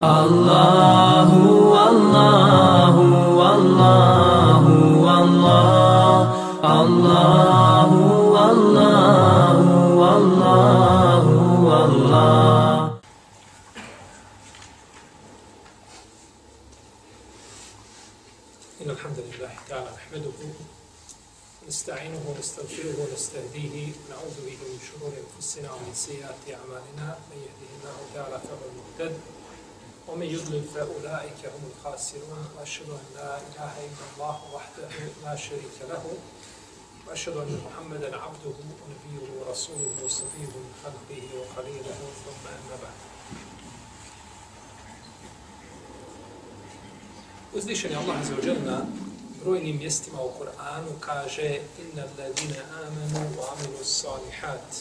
Allahu, Allahu, Allahu, Allah, Allahu, Allahu, Allahu, Allah. إن الحمد لله تعالى نحمده ونستعينه ونستغفره ونستهديه ونعوذ به من شرور أنفسنا ومن سيئات أعمالنا من يهده الله تعالى فهو المهتد ومن يضلل فأولئك هم الخاسرون وأشهد أن لا إله إلا الله وحده لا شريك له وأشهد أن محمدا عبده ونبيه ورسوله وصفيه من خلقه وخليله ثم أما بعد. Uzdišen je Allah za ođel na brojnim mjestima u Kur'anu kaže inna ladina amanu wa amilu salihat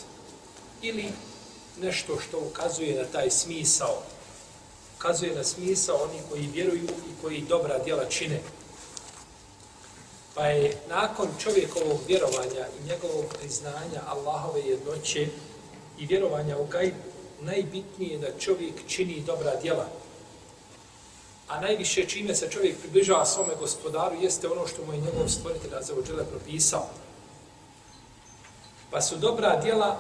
ili nešto što ukazuje na taj smisao ukazuje na smisa oni koji vjeruju i koji dobra djela čine pa je nakon čovjekovog vjerovanja i njegovog priznanja Allahove jednoće i vjerovanja u gajb najbitnije da čovjek čini dobra djela a najviše čime se čovjek približava svome gospodaru jeste ono što mu je njegov stvoritelj Azzawajal propisao. Pa su dobra djela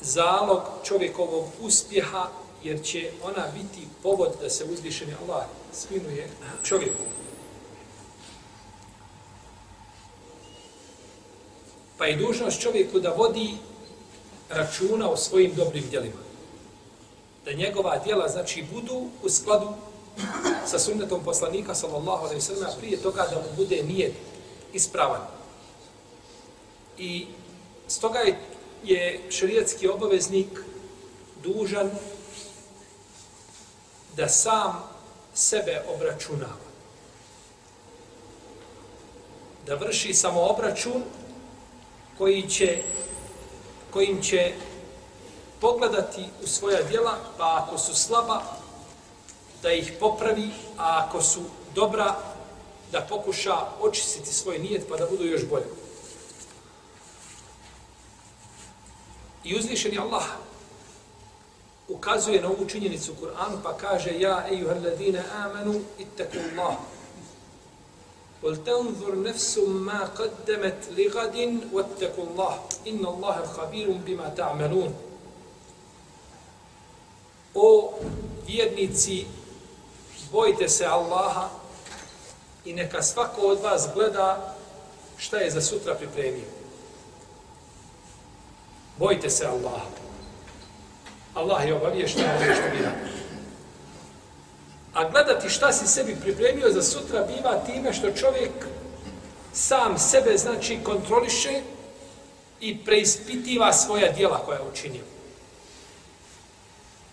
zalog čovjekovog uspjeha, jer će ona biti povod da se uzvišeni Allah svinuje čovjeku. Pa je dužnost čovjeku da vodi računa o svojim dobrim djelima. Da njegova djela, znači, budu u skladu sa sunnetom poslanika sallallahu alejhi ve sellem prije toga da mu bude nijet ispravan. I stoga je, je šerijatski obaveznik dužan da sam sebe obračunava. Da vrši samo obračun koji će, kojim će pogledati u svoja djela, pa ako su slaba, da ih popravi, a ako su dobra, da pokuša očistiti svoj nijet pa da budu još bolje. I uzvišeni Allah ukazuje na ovu činjenicu u Kur'anu pa kaže Ja, ejuhar ladine amanu, ittaku Allah. Wal tanzur nefsu ma qaddemet li gadin, wattaku Allah. Inna Allahe khabirum bima ta'malun. O vjernici, bojite se Allaha i neka svako od vas gleda šta je za sutra pripremio. Bojte se Allaha. Allah je obavješten ono što vi radite. A gledati šta si sebi pripremio za sutra biva time što čovjek sam sebe znači kontroliše i preispitiva svoja dijela koja je učinio.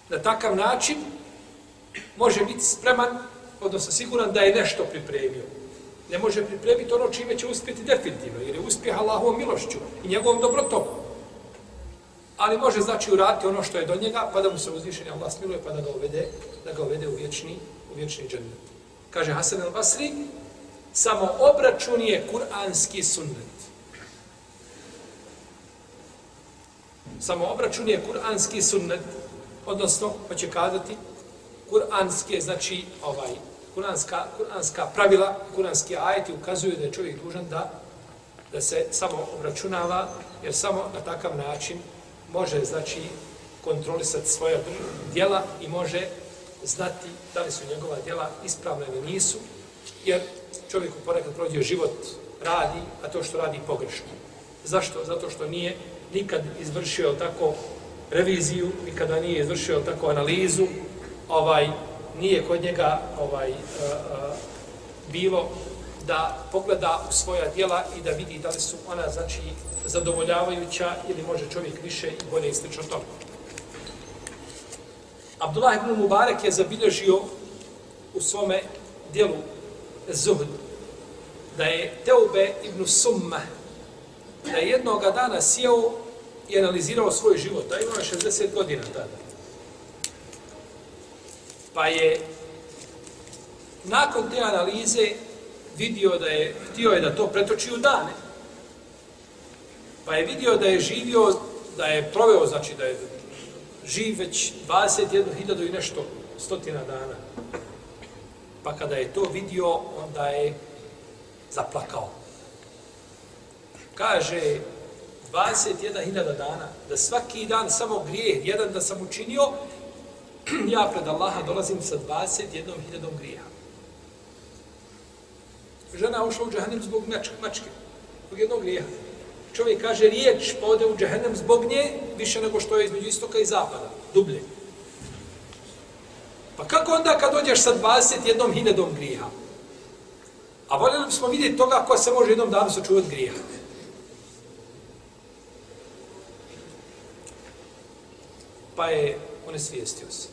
Na takav način može biti spreman, odnosno siguran da je nešto pripremio. Ne može pripremiti ono čime će uspjeti definitivno, jer je uspjeh Allahovom milošću i njegovom dobrotom. Ali može znači uraditi ono što je do njega, pa da mu se uzvišeni Allah smiluje, pa da ga uvede, da ga uvede u vječni, u vječni džennet. Kaže Hasan al-Basri, samo obračun je kuranski sunnet. Samo obračun je kuranski sunnet, odnosno, pa će kazati, kuranske, znači, ovaj, kuranska, kuranska pravila, kuranski ajeti ukazuju da je čovjek dužan da, da se samo obračunava, jer samo na takav način može, znači, kontrolisati svoja djela i može znati da li su njegova djela ispravna ili nisu, jer čovjek u ponekad prođe život radi, a to što radi pogrešno. Zašto? Zato što nije nikad izvršio tako reviziju, nikada nije izvršio tako analizu, ovaj nije kod njega ovaj uh, uh, bilo da pogleda u svoja djela i da vidi da li su ona znači zadovoljavajuća ili može čovjek više i bolje ističe to. Abdullah ibn Mubarak je zabilježio u svome dijelu Zuhd da je Teube ibn Summa da je jednoga dana sjeo i analizirao svoj život. A imao je 60 godina tada. Pa je nakon te analize vidio da je, htio je da to pretoči u dane. Pa je vidio da je živio, da je proveo, znači da je živ već 21.000 i nešto stotina dana. Pa kada je to vidio, onda je zaplakao. Kaže, 21.000 dana, da svaki dan samo grijeh, jedan da sam učinio, ja pred Allaha dolazim sa 21.000 grijeha. Žena ušla u džahennem zbog mačke, zbog jednog grijeha. Čovjek kaže riječ, pa ode u džahennem zbog nje, više nego što je između istoka i zapada, dublje. Pa kako onda kad dođeš sa 21.000 grijeha? A voljeli bismo vidjeti toga ko se može jednom danu sačuvati grijeha. Pa je on je svijestio se.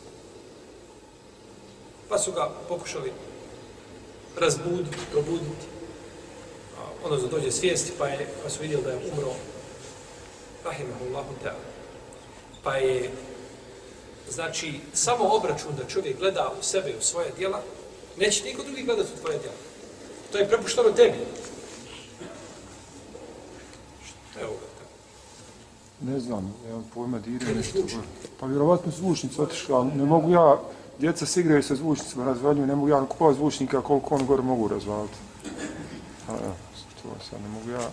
Pa su ga pokušali razbuditi, probuditi. Ono za dođe svijesti, pa, je, pa su vidjeli da je umro. Rahimahullahu ta'ala. Pa je, znači, samo obračun da čovjek gleda u sebe i u svoje dijela, neće niko drugi gledati u tvoje dijela. To je prepušteno tebi. Šta je ovo? Ne znam, ja pojma dire nešto. Pa vjerovatno zvučnica otišla, ne mogu ja, djeca se igraju sa zvučnicima, razvaljuju, ne mogu ja kupovati zvučnika koliko on gore mogu razvaliti. A evo, to sad ne mogu ja.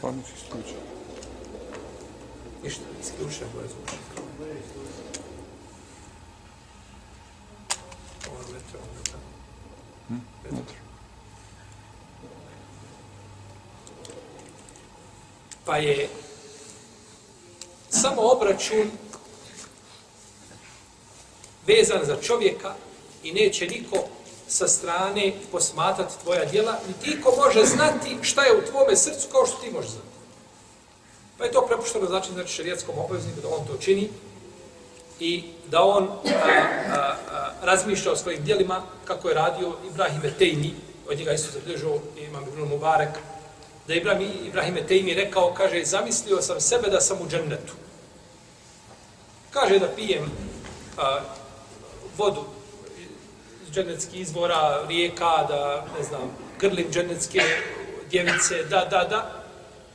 Pa neću isključiti. Ništa, isključaj gore zvučnika. Ovo je metro, ovo je metro. Hm? Pa je samo obračun vezan za čovjeka i neće niko sa strane posmatrati tvoja djela, ni ti ko može znati šta je u tvome srcu kao što ti možeš znati. Pa je to prepušteno znači, znači šarijatskom obavezniku da on to čini i da on a, a, a, razmišlja o svojim djelima kako je radio Ibrahim Etejni, od njega isto zabilježio imam Ibn Mubarak, da je Ibrahim, Ibrahim Etejmi rekao, kaže, zamislio sam sebe da sam u džennetu. Kaže da pijem a, vodu iz dženeckih izvora, rijeka, da, ne znam, grlim dženecke djevice, da, da, da.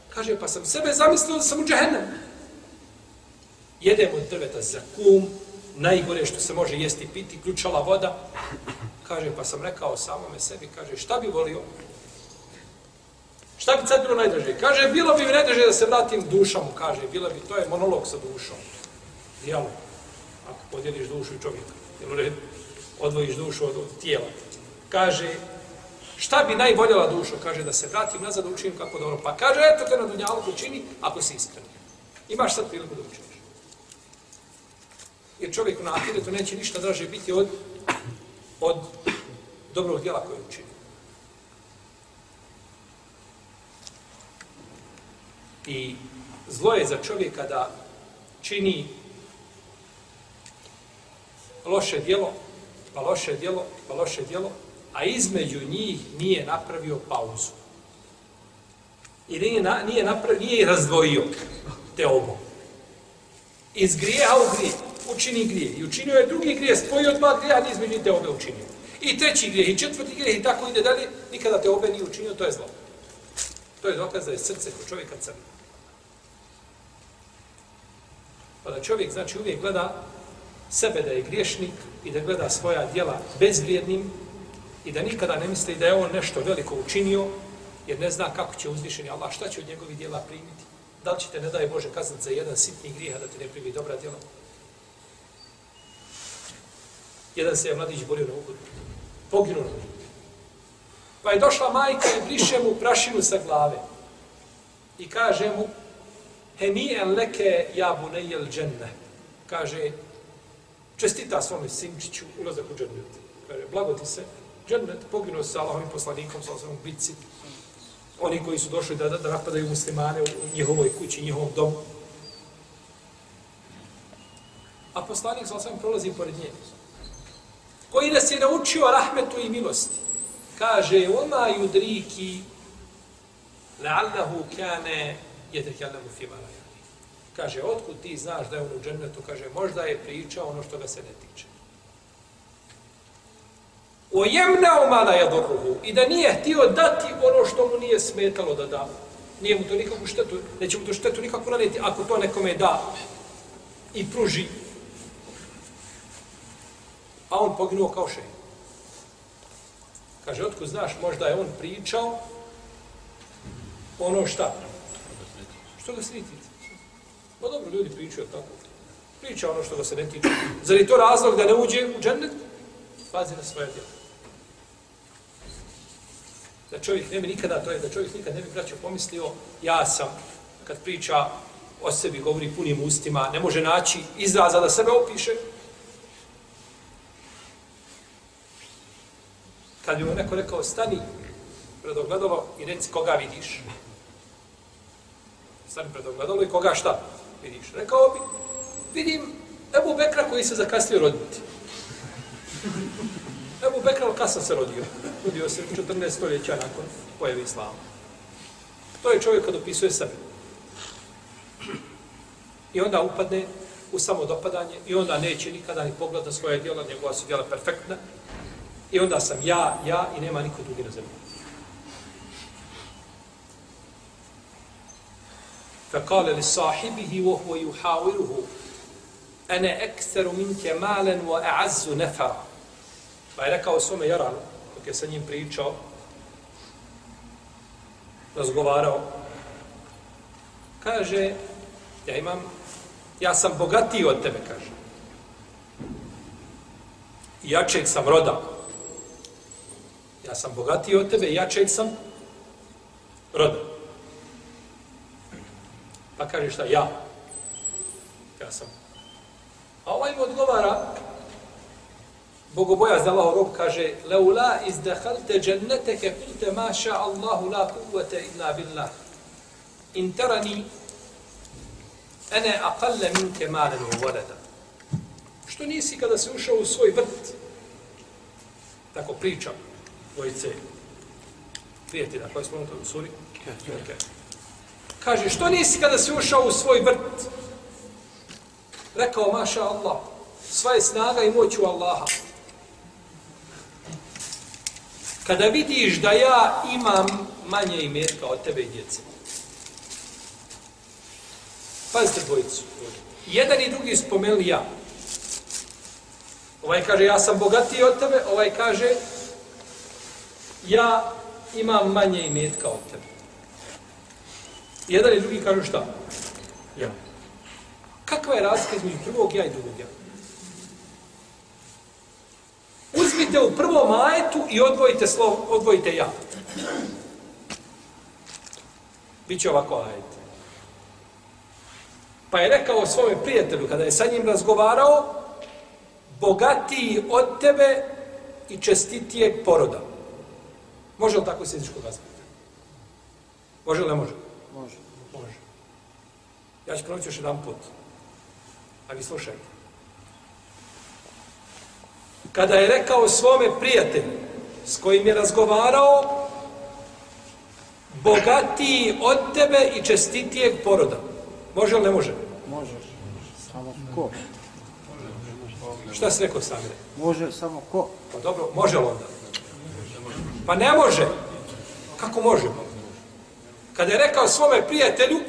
Kaže, pa sam sebe zamislio da sam u džehennem. Jedem od drveta za kum, najgore što se može jesti piti, ključala voda. Kaže, pa sam rekao samome sebi, kaže, šta bi volio? Šta bi sad bilo najdraže? Kaže, bilo bi mi najdraže da se vratim dušom, kaže, bilo bi, to je monolog sa dušom. Dijalog. Ako podijeliš dušu i čovjeka, jel u redu? Odvojiš dušu od, od tijela. Kaže, šta bi najvoljela dušo? Kaže, da se vratim nazad, učinim kako dobro. Pa kaže, eto te na dunjalku čini, ako si iskren. Imaš sad priliku da učiniš. Jer čovjek na ahiretu neće ništa draže biti od, od dobrog djela koje učini. I zlo je za čovjeka da čini loše djelo, pa loše djelo, pa loše djelo, a između njih nije napravio pauzu. I nije, na, nije, napravio, nije razdvojio te obo. Iz grijeha u grije, učini grije. I učinio je drugi grije, spojio dva grijeha, nije između te obe učinio. I treći grijeh, i četvrti grijeh, i tako ide dalje, nikada te obe nije učinio, to je zlo. To je dokaz da je srce kod čovjeka crno. Pa da čovjek, znači, uvijek gleda sebe da je griješnik i da gleda svoja djela bezvrijednim i da nikada ne misli da je on nešto veliko učinio, jer ne zna kako će uzvišeni Allah, šta će od njegovih djela primiti. Da li će te, ne daje Bože, kaznat za jedan sitni grijeh, da ti ne primi dobra djela? Jedan se je mladić borio na ugodu. Poginuo na ugodu. Pa je došla majka i briše mu prašinu sa glave. I kaže mu, henijen leke ja bunejel dženne. Kaže, čestita svome sinčiću ulazak u džennet. Kaže, blago ti se, džennet poginuo sa Allahovim poslanikom, sa osvom bici. Oni koji su došli da, da napadaju muslimane u njihovoj kući, njihovom domu. A poslanik sa osvom prolazi pored nje. Koji nas je naučio rahmetu i milosti. Kaže, oma judriki la'allahu kane jetekjallemu fimala Kaže, otkud ti znaš da je on u džennetu? Kaže, možda je pričao ono što ga se ne tiče. O jemnao mala jadoruhu. I da nije htio dati ono što mu nije smetalo da da. Nije mu to nikakvu štetu, neće mu to štetu nikakvu naneti ako to nekome da i pruži. a on poginuo kao še. Kaže, otkud znaš, možda je on pričao ono šta? Što ga se ne tiče? Pa dobro, ljudi pričaju tako. Priča ono što ga se ne tiče. Zar je to razlog da ne uđe u džennet? Pazi na svoje djelo. Da čovjek ne bi nikada, to je da čovjek nikad ne bi braćo pomislio, ja sam, kad priča o sebi, govori punim ustima, ne može naći izraza da sebe opiše, kad bi mu neko rekao, stani pred ogledalo i reci koga vidiš. Stani pred ogledalo i koga šta vidiš. Rekao bi, vidim Ebu Bekra koji se zakasnio roditi. Ebu Bekra kasno se rodio. Rodio se 14 stoljeća nakon pojave Islama. To je čovjek kad opisuje sebe. I onda upadne u samodopadanje i onda neće nikada ni pogleda svoje djela, njegova su djela perfektna, I onda sam ja, ja i nema niko drugi na zemlji. فقال لصاحبه وهو يحاوره أنا أكثر منك مالا وأعز نفرا Pa je rekao svome Jaranu, dok je sa njim pričao, razgovarao, kaže, ja imam, ja sam bogatiji od tebe, kaže. I jačeg sam roda. Ja sam bogatiji od tebe, jačeg sam roda. Pa kaže šta? Ja. Ja sam. A ovaj mu odgovara, Bogoboja za Allahov rob kaže Leula izdahalte dženneteke kulte maša Allahu la kuvvete illa billah. In tarani ene aqalle minke malen u voleda. Što nisi kada se ušao u svoj vrt? Tako pričam dvojice prijatelja koji smo u suri. Okay. Kaže, što nisi kada si ušao u svoj vrt? Rekao, maša Allah, sva je snaga i moć u Allaha. Kada vidiš da ja imam manje imetka od tebe i djece. Pazite dvojicu. Jedan i drugi spomenuli ja. Ovaj kaže, ja sam bogatiji od tebe. Ovaj kaže, ja imam manje imetka od tebe. Jedan i drugi kažu šta? Ja. Kakva je razlika između prvog ja i drugog ja? Uzmite u prvom ajetu i odvojite slovo, odvojite ja. Biće ovako ajet. Pa je rekao svome prijatelju, kada je sa njim razgovarao, bogatiji od tebe i čestitije poroda. Može li tako sjezičkog aspekta? Može li ne može? Može. Može. Ja ću proći još jedan put. A vi slušajte. Kada je rekao svome prijatelju s kojim je razgovarao bogatiji od tebe i čestitijeg poroda. Može li ne može? Može. Samo ko? Šta si rekao sami? Može samo ko? Pa dobro, može li onda? Pa ne može. Kako može? Kada je rekao svome prijatelju,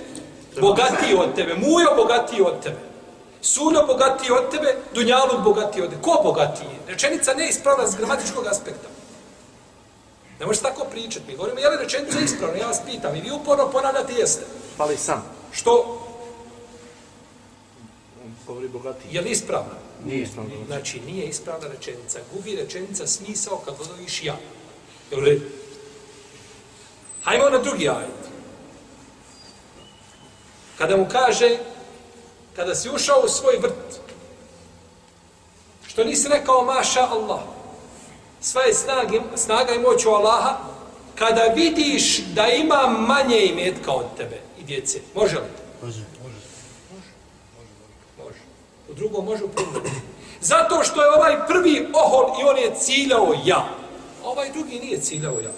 bogatiji od tebe, mujo bogatiji od tebe, suno bogatiji od tebe, dunjalu bogatiji od tebe. Ko bogatiji? Rečenica ne ispravna s gramatičkog aspekta. Ne možeš tako pričati. Mi govorimo, je li rečenica ispravna? Ja vas pitam. I vi uporno ponavljate jeste. Pali sam. Što? On govori bogati. Je li ispravna? Nije ispravno. Znači, nije ispravna rečenica. Gubi rečenica smisao kad odnoviš ja. Je li? Hajmo na drugi ajet. Kada mu kaže, kada si ušao u svoj vrt, što nisi rekao maša Allah, sva je snage, snaga i moć u Allaha, kada vidiš da ima manje imetka od tebe i djece, može li? Može. Može. U drugom može, u prvom. Zato što je ovaj prvi ohol i on je ciljao ja. Ovaj drugi nije ciljao ja.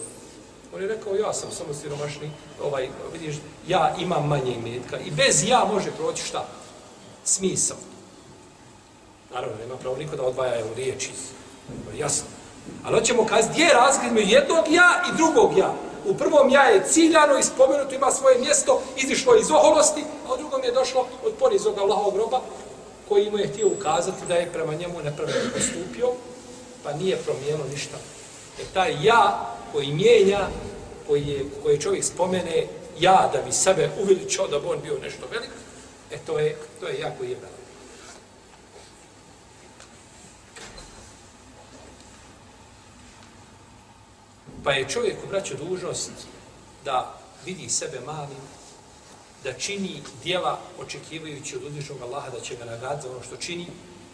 On je rekao, ja sam samo siromašni, ovaj, vidiš, ja imam manje imetka. I bez ja može proći šta? Smisao. Naravno, nema pravo niko da odvaja u riječi. Jasno. Ali hoćemo kazati, gdje je razgled među jednog ja i drugog ja? U prvom ja je ciljano i spomenuto, ima svoje mjesto, izišlo iz oholosti, a u drugom je došlo od ponizog Allahovog groba koji mu je htio ukazati da je prema njemu nepravedno postupio, pa nije promijenilo ništa. E taj ja koji mijenja, koji je, koji čovjek spomene ja da bi sebe uveličao da bi on bio nešto velik, e to je, to je jako jebeno. Pa je čovjek braću, dužnost da vidi sebe malim, da čini dijela očekivajući od uzvišnog Allaha da će ga nagraditi za ono što čini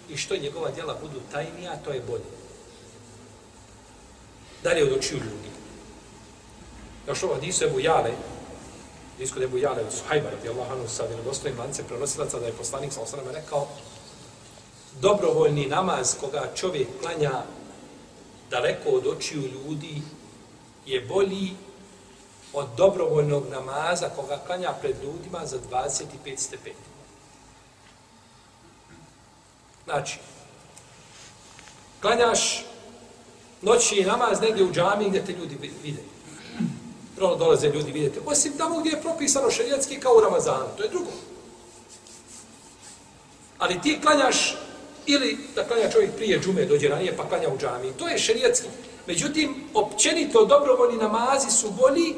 i što njegova dijela budu tajnija, to je bolje. Dalje od očiju ljudi. Još ovo Hadisu Ebu Jale, Hadisu Ebu Jale od Suhajba, radi Allah, anu sa vjerodostojim lance prenosilaca, da je poslanik sa osrame rekao, dobrovoljni namaz koga čovjek klanja daleko od očiju ljudi je bolji od dobrovoljnog namaza koga klanja pred ljudima za 25 stepeni. Znači, klanjaš noći namaz negdje u džami gdje te ljudi vide. Prvo dolaze ljudi vidjeti. Osim tamo gdje je propisano šerijatski kao u Ramazanu. To je drugo. Ali ti klanjaš ili da klanja čovjek prije džume dođe ranije pa klanja u džami. To je šerijatski. Međutim, općenito dobrovoljni namazi su bolji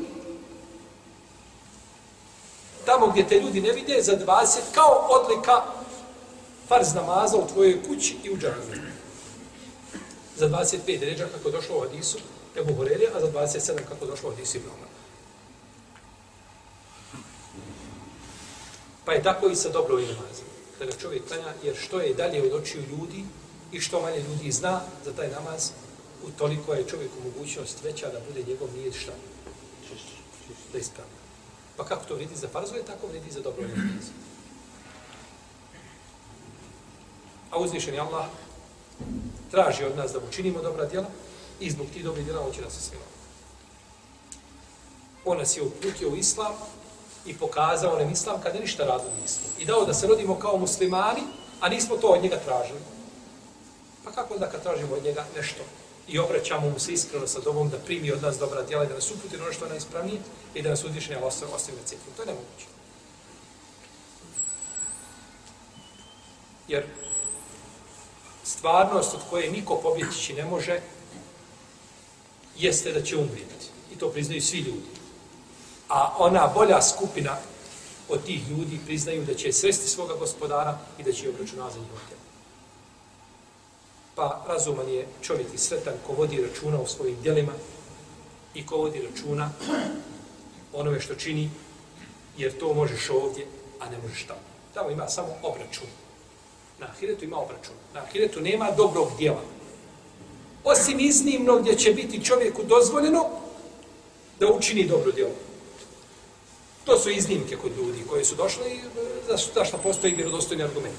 tamo gdje te ljudi ne vide za 20 kao odlika farz namaza u tvojoj kući i u džami. Za 25 deređa kako je došlo u Hadisu Ebu Horeire, a za 27 kako je došlo u Hadisu Ibn Omar. Pa je tako i sa dobrovoljnim namazima. Kada čovjek klanja, jer što je dalje od očiju ljudi i što manje ljudi zna za taj namaz, u toliko je čovjeku mogućnost veća da bude njegov nije šta? Da ispravlja. Pa kako to vredi za farzove, tako vredi za dobro namazom. A uzvišen je Allah traži od nas da učinimo dobra djela i zbog tih dobrih djela hoće nas se. On nas je uputio u islam i pokazao nam islam kada ništa radu nismo. I dao da se rodimo kao muslimani, a nismo to od njega tražili. Pa kako onda kad tražimo od njega nešto i obraćamo mu se iskreno sa dobom da primi od nas dobra djela i da nas uputi na ono što je najispravnije i da nas uzvišenja ostavi na cifru. To je nemoguće. Jer stvarnost od koje niko pobjeći ne može jeste da će umrijeti. I to priznaju svi ljudi. A ona bolja skupina od tih ljudi priznaju da će sresti svoga gospodara i da će obračunati za njihov Pa razuman je čovjek i sretan ko vodi računa u svojim djelima i ko vodi računa onome što čini, jer to možeš ovdje, a ne možeš tamo. Tamo ima samo obračun. Na ahiretu ima obračun. Na ahiretu nema dobrog djela. Osim iznimno gdje će biti čovjeku dozvoljeno da učini dobro djelo. To su iznimke kod ljudi koji su došli e, za što postoji vjerodostojni argument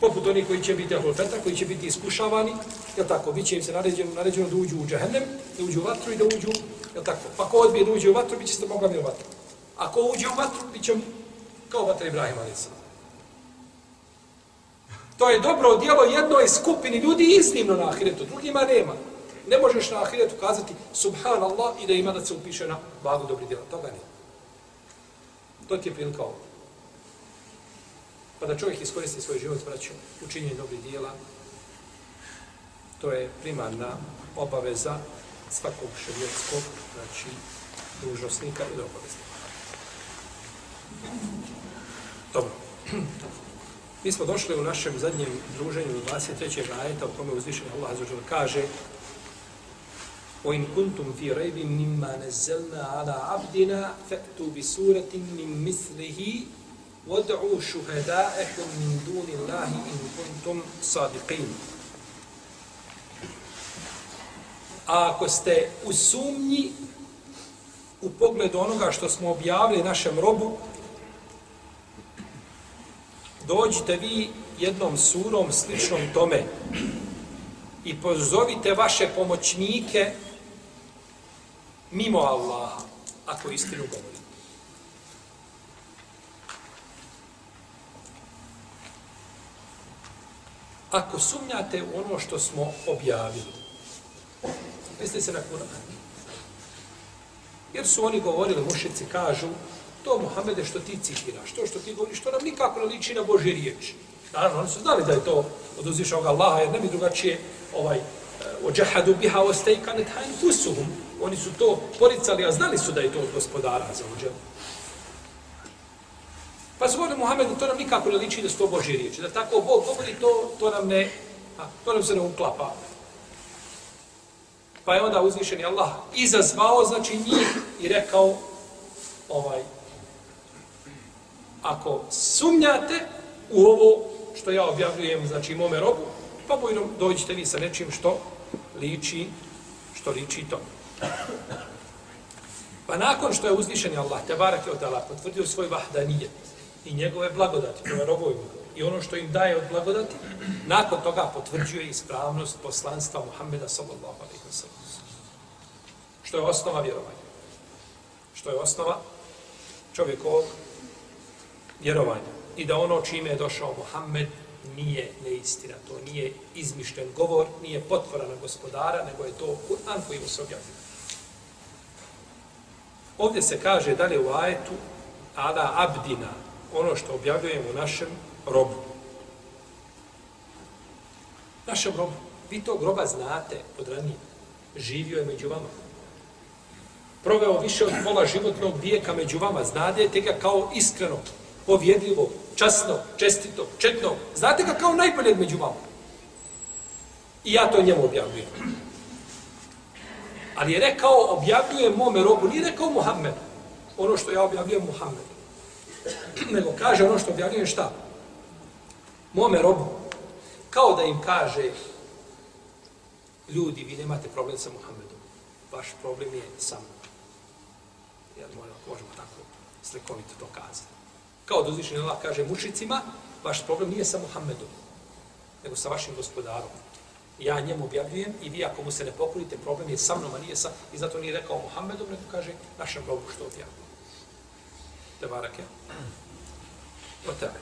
poput oni koji će biti ahlulfeta, koji će biti iskušavani, je tako, bit će im se naređeno, naređeno da uđu u džahennem, da uđu u vatru i da uđu, je tako, pa ko odbije da uđe u vatru, bit će se mogla mi u vatru. Ako uđe u vatru, bit će kao vatra Ibrahima, ali To je dobro djelo jednoj skupini ljudi iznimno na ahiretu, drugima nema. Ne možeš na ahiretu kazati subhanallah i da ima da se upiše na vagu dobri djela. Toga nema. To ti je prilika ovo pa da čovjek iskoristi svoj život, braću, učinjenje dobrih dijela, to je primarna obaveza svakog šarijetskog, znači, dužnosnika ili obaveznika. Dobro. Mi smo došli u našem zadnjem druženju u 23. ajeta, u kome uzvišen Allah azuđer kaže وَإِن كُنْتُمْ فِي رَيْبٍ مِمَّا نَزَّلْنَا عَلَى عَبْدِنَا فَأْتُوا بِسُورَةٍ مِّن مِثْلِهِ وَدْعُوا شُهَدَاءَكُمْ مِنْ دُونِ اللَّهِ إِنْ كُنْتُمْ صَادِقِينَ A ako ste u sumnji u pogledu onoga što smo objavili našem robu, dođite vi jednom surom sličnom tome i pozovite vaše pomoćnike mimo Allaha, ako istinu govorite. ako sumnjate u ono što smo objavili. Mislite se na Kur'an. Jer su oni govorili, mušici kažu, to Muhammede što ti citiraš, to što ti govoriš, to nam nikako ne liči na Božje riječi. Naravno, oni su znali da je to od uzvišnog Allaha, jer ne bi drugačije ovaj, eh, ođahadu biha ostejkanet hajn fusuhum. Oni su to poricali, a znali su da je to od gospodara za uđelu. Pa su govorili Muhammedu, to nam nikako ne liči da su to Božje riječi. Da tako Bog govori, to, to nam ne, a, to nam se ne uklapa. Pa je onda uzvišeni Allah izazvao, znači njih i rekao, ovaj, ako sumnjate u ovo što ja objavljujem, znači mome robu, pa bojno dođite vi sa nečim što liči, što liči to. Pa nakon što je uzvišen Allah, te barak je od Allah, potvrdio svoj vahdanijet i njegove blagodati prema robovima i ono što im daje od blagodati, nakon toga potvrđuje ispravnost poslanstva Muhammeda sallallahu alaihi wa sallam. Što je osnova vjerovanja. Što je osnova čovjekovog vjerovanja. I da ono čime je došao Muhammed nije neistina. To nije izmišljen govor, nije potvora na gospodara, nego je to Kur'an koji mu se objavio. Ovdje se kaže dalje u ajetu Ala abdina, ono što objavljujemo u našem robu. Našem robu. Vi tog groba znate od ranije. Živio je među vama. Proveo više od pola životnog vijeka među vama. Znadete ga kao iskreno, povjedljivo, časno, čestito, četno. Znate ga kao najboljeg među vama. I ja to njemu objavljujem. Ali je rekao, objavljujem mome robu, nije rekao Muhammed. Ono što ja objavljujem Muhammed. Nego kaže ono što objavljujem šta? Mome robu. Kao da im kaže, ljudi, vi nemate problem sa Muhammedom. Vaš problem je sa mnom. Jel, možemo tako slikovito to kazati. Kao da uzvišen Allah kaže mušicima, vaš problem nije sa Muhammedom, nego sa vašim gospodarom. Ja njemu objavljujem i vi ako mu se ne pokorite, problem je sa mnom, a nije sa... I zato nije rekao Muhammedom, nego kaže našem robu što objavljujem. Te barake. O tebe.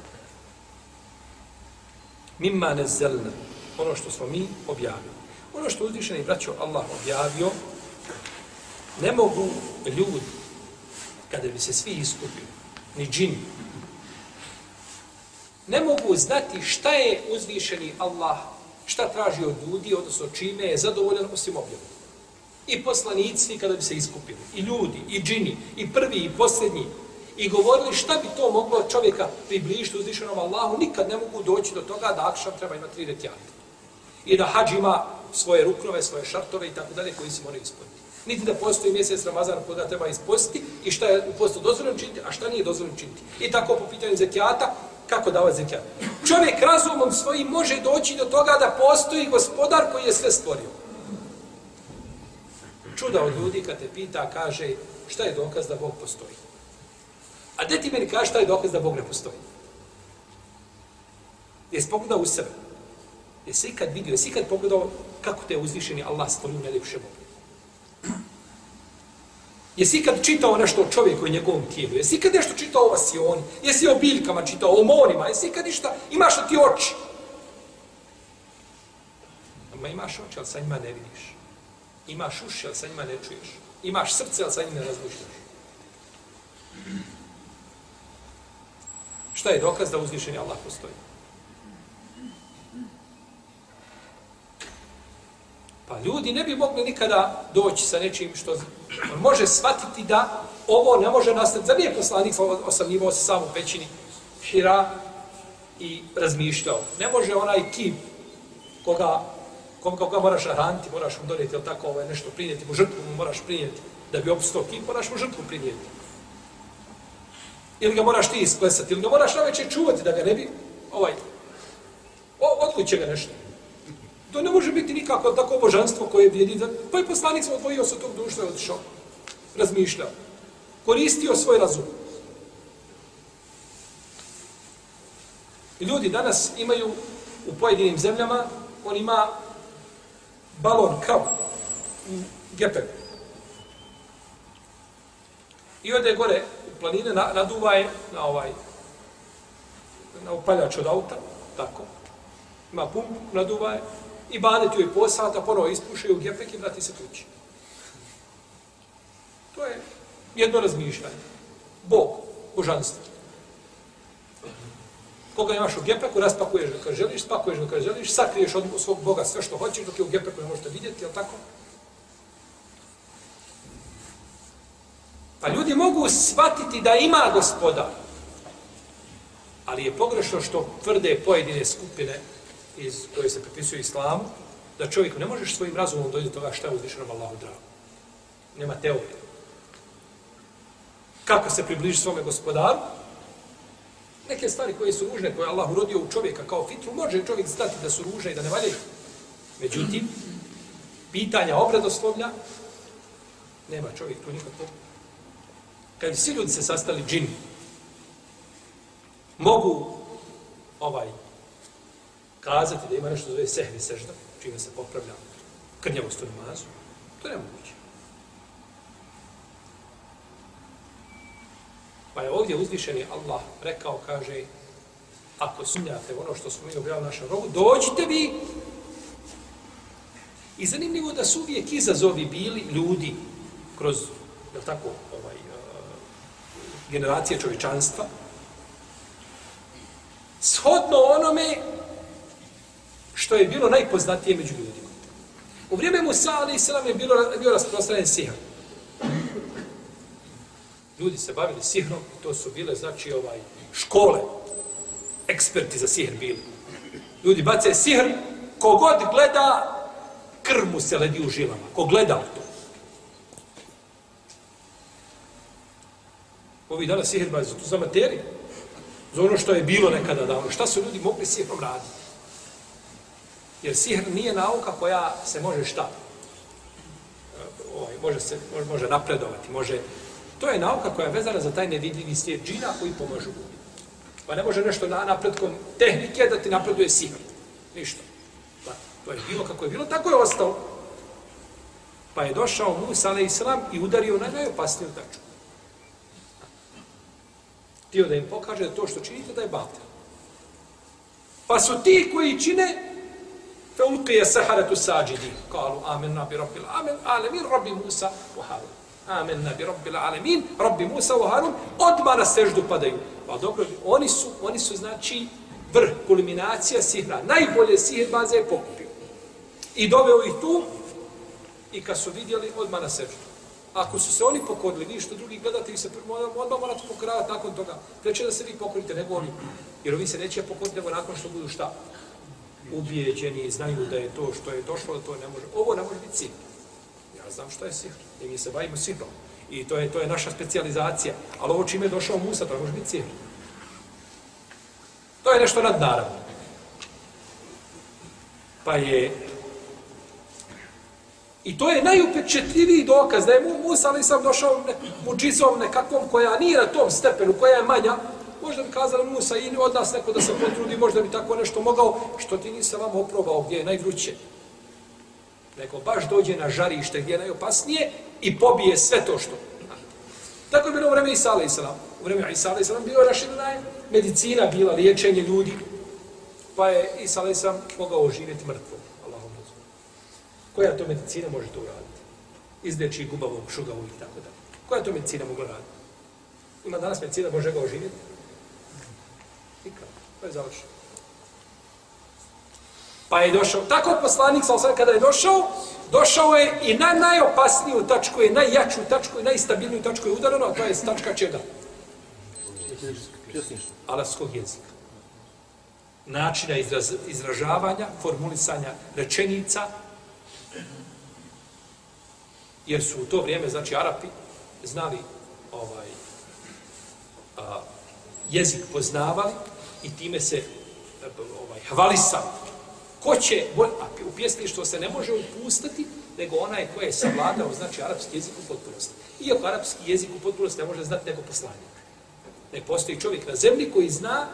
Mimma ne zelna. Ono što smo mi objavili. Ono što uzvišeni braćo Allah objavio, ne mogu ljudi, kada bi se svi iskupili, ni džini, ne mogu znati šta je uzvišeni Allah, šta traži od ljudi, odnosno čime je zadovoljan osim objavom. I poslanici kada bi se iskupili, i ljudi, i džini, i prvi, i posljednji, i govorili šta bi to moglo čovjeka približiti uzvišenom Allahu, nikad ne mogu doći do toga da akšam treba imati tri retjati. I da hađ ima svoje ruknove, svoje šartove i tako dalje koji se moraju ispuniti. Niti da postoji mjesec Ramazan koga treba ispostiti i šta je u postu dozvoljeno činiti, a šta nije dozvoljeno činiti. I tako po pitanju zekijata, kako davati zekat? Čovjek razumom svojim može doći do toga da postoji gospodar koji je sve stvorio. Čuda od ljudi kad te pita, kaže, šta je dokaz da Bog postoji? A gdje ti meni kaže šta je dokaz da Bog ne postoji? Jesi pogledao u sebe? Jesi ikad vidio, jesi ikad pogledao kako te je uzvišeni Allah stvorio u najljepšem obliku? Jesi ikad čitao nešto o čovjeku i njegovom tijelu? Jesi ikad nešto čitao o vasioni? Jesi o biljkama čitao, o morima? Jesi ikad ništa? Imaš li ti oči? Ma imaš oči, ali sa njima ne vidiš. Imaš uši, ali sa njima ne čuješ. Imaš srce, ali sa njima ne razmišljaš. Šta je dokaz da uzvišeni Allah postoji? Pa ljudi ne bi mogli nikada doći sa nečim što on može shvatiti da ovo ne može nastati. Zar nije poslanik osamljivo se samo u pećini Hira i razmišljao. Ne može onaj kip koga, koga, koga moraš nahraniti, moraš mu donijeti, ili tako, ovaj, nešto prinijeti, mu žrtvu mu moraš prinijeti. Da bi opustao kip, moraš mu žrtvu prinijeti. Ili ga moraš ti isklesati, ili ga moraš na večer čuvati da ga ne bi, ovaj, otkud će ga nešto. To ne može biti nikako tako božanstvo koje vidi Da... Pa je poslanik sam odvojio se od tog društva i odšao. Razmišljao. Koristio svoj razum. I ljudi danas imaju u pojedinim zemljama, on ima balon kao u. I ode gore u planine, naduva je na ovaj na upaljač od auta, tako. Ima pumpu, naduva je, i badeti je po sata, ponovo ispušaju gepek i vrati se kući. To je jedno razmišljanje. Bog. božanstvo. Koga imaš u gepeku, raspakuješ ga kad želiš, spakuješ ga kad želiš, sakriješ od svog Boga sve što hoćeš, dok je u gepeku ne možete vidjeti, jel tako? Pa ljudi mogu shvatiti da ima gospoda, ali je pogrešno što tvrde pojedine skupine iz koje se pripisuju islamu, da čovjek ne možeš svojim razumom dojeti do toga šta je uzvišenom Allahu drago. Nema teorije. Kako se približi svome gospodaru? Neke stvari koje su ružne, koje Allah urodio u čovjeka kao fitru, može čovjek znati da su ružne i da ne valjaju. Međutim, pitanja obradoslovlja, nema čovjek tu nikakvog. Kad svi ljudi se sastali džini, mogu ovaj kazati da ima nešto zove sehvi sežda, čime se popravlja krnjavost u namazu, to je nemoguće. Pa je ovdje uzvišeni Allah rekao, kaže, ako sumnjate ono što smo mi objavili našem rogu, dođite vi. I zanimljivo da su uvijek izazovi bili ljudi kroz, je tako, ovaj, e, generacije čovječanstva, shodno onome što je bilo najpoznatije među ljudima. U vrijeme Musa, ali i je bilo, bio rasprostranjen sihr. Ljudi se bavili sihrom i to su bile, znači, ovaj, škole, eksperti za sihr bili. Ljudi bace sihr, kogod gleda, krv mu se ledi u žilama. Ko gleda u to. Ovi dana sihr bazi za tu za materiju. Za ono što je bilo nekada davno. Šta su ljudi mogli sihrom raditi? Jer sihr nije nauka koja se može šta? Eh, ovaj, može se može može napredovati, može To je nauka koja je vezana za taj nevidljivi svijet džina koji pomažu ljudi. Pa ne može nešto na napredkom tehnike da ti napreduje sihr. Ništa. Pa, to je bilo kako je bilo, tako je ostalo. Pa je došao Musa alaih islam i udario na najopasniju tačku. Tio da im pokaže da to što činite da je batel. Pa su ti koji čine فألقي السحرة saharatu قالوا آمنا برب العالمين رب موسى وهارون rabbi Musa u Harun amen bi rabbil alamin, rabbi Musa wa Harun, odmah na seždu padaju. Pa dobro, oni su, oni su znači vrh, kulminacija sihra. Najbolje sihr baze je pokupio. I doveo ih tu i kad su vidjeli, odmah na seždu. Ako su se oni pokorili, ništa drugi gledate i se odmah morate pokoravati nakon toga. Preće da se vi pokorite, nego oni. Jer ovi se neće pokoriti, nego nakon što budu šta? Ubijeđeni, znaju da je to što je došlo, da to ne može. Ovo ne može biti sihr znam šta je sihr. I mi se bavimo sihrom. I to je to je naša specijalizacija. Ali ovo čime je došao Musa, to može biti sihr. To je nešto nadnaravno. Pa je... I to je najupečetljiviji dokaz da je Musa ali sam došao ne, muđizom nekakvom koja nije na tom stepenu, koja je manja, možda bi kazali Musa i od nas neko da se potrudi, možda bi tako nešto mogao, što ti nisi vam oprobao gdje je najvruće nego baš dođe na žarište gdje je najopasnije i pobije sve to što. Tako je bilo u vreme Isa a.s. U vreme Isa a.s. bilo raširana medicina, bila liječenje ljudi, pa je Isa a.s. mogao oživjeti mrtvo. Allahom Koja to medicina može to uraditi? Izdeći gubavog, šugavog i tako da. Koja to medicina mogla raditi? Ima danas medicina, može ga oživjeti? To je završeno. Pa je došao, tako poslanik, sa osam, kada je došao, došao je i na najopasniju tačku, je najjaču tačku, i najstabilniju tačku je udarano, a to je tačka čega? Alavskog jezika. Načina izraz, izražavanja, formulisanja rečenica, jer su u to vrijeme, znači, Arapi znali ovaj, a, jezik poznavali i time se e, ovaj, hvalisao. ko će, a u pjesništvo se ne može upustati, nego onaj ko je savladao, znači arapski jezik u potpunosti. Iako arapski jezik u potpunosti ne može znati nego poslanik. Ne postoji čovjek na zemlji koji zna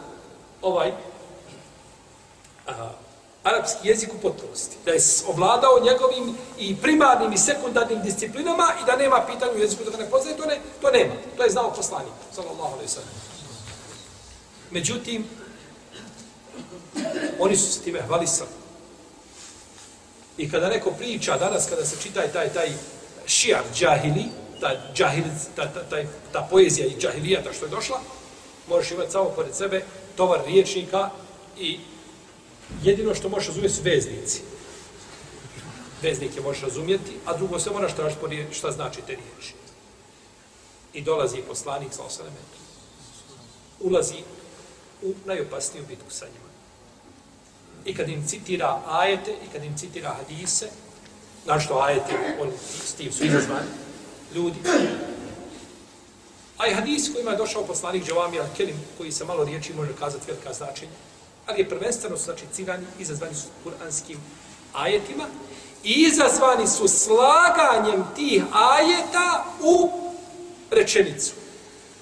ovaj a, arapski jezik u potpunosti. Da je ovladao njegovim i primarnim i sekundarnim disciplinama i da nema pitanja u jeziku da ga ne poznaje, to, ne, to nema. To je znao poslanik. Sallallahu alaihi sallam. Međutim, oni su s time hvalisali. I kada neko priča danas, kada se čita taj, taj šijar džahili, ta, džahil, ta, ta, ta, ta poezija i džahilijata što je došla, možeš imati samo pored sebe tovar riječnika i jedino što možeš razumjeti su veznici. Veznike možeš razumjeti, a drugo se moraš tražiti šta znači te riječi. I dolazi poslanik sa osalemetom. Ulazi u najopasniju bitku sa njima. I kad im citira ajete, i kad im citira hadise, znaš što ajete, oni s tim su izazvani, ljudi. A i hadis kojima je došao poslanik Džavami al-Kelim, koji se malo riječi može kazati velika značenja, ali je prvenstveno su znači cigani, izazvani su kuranskim ajetima, i izazvani su slaganjem tih ajeta u rečenicu.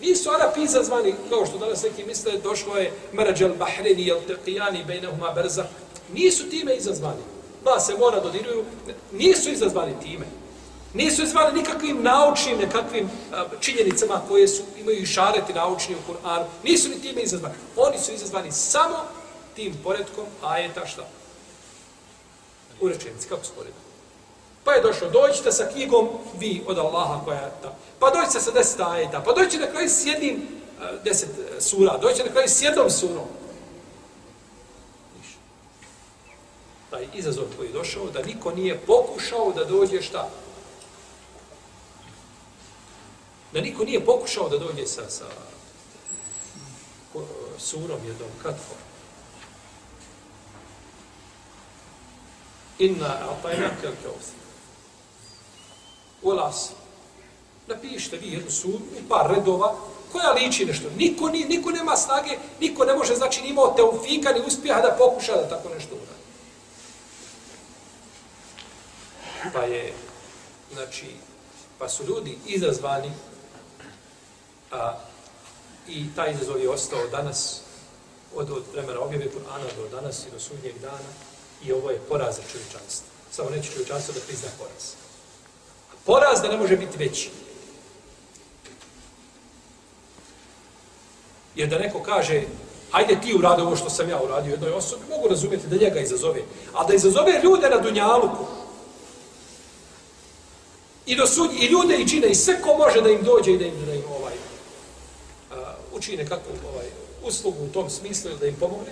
Nisu Arapi izazvani, kao što danas neki misle, došlo je Marađel Bahreni, jel teqijani, bejnehuma berza. Nisu time izazvani. Ba se mora dodiruju, nisu izazvani time. Nisu izazvani nikakvim naučnim, nekakvim činjenicama koje su, imaju šareti naučni u Kur'anu. Nisu ni time izazvani. Oni su izazvani samo tim poredkom ajeta šta? U rečenici, kako sporedno? Pa je došlo, dođite sa knjigom vi od Allaha koja je ta. Pa dođite sa deset ajeta, pa dođite na kraju s jednim e, deset e, sura, dođite na kraju s jednom surom. Ništa. Taj izazov koji je došao, da niko nije pokušao da dođe šta? Da niko nije pokušao da dođe sa, sa surom jednom kratkom. Inna atajna kel u Elasi. Napišite vi jednu suru, u par redova, koja liči nešto. Niko, ni, niko nema snage, niko ne može, znači, ni imao teufika, ni uspjeha da pokuša da tako nešto uradi. Pa je, znači, pa su ljudi izazvani, a, i taj izazov je ostao danas, od, od vremena objave Kur'ana do danas i do sudnjeg dana, i ovo je poraz za čovječanstvo. Samo neće čovječanstvo da prizna poraz. Poraz da ne može biti veći. Jer da neko kaže, ajde ti uradi ovo što sam ja uradio jednoj osobi, mogu razumjeti da njega izazove. A da izazove ljude na Dunjaluku, i, do sud, i ljude i čine, i sve ko može da im dođe i da im, da im ovaj, a, učine kakvu ovaj, uslugu u tom smislu ili da im pomogne,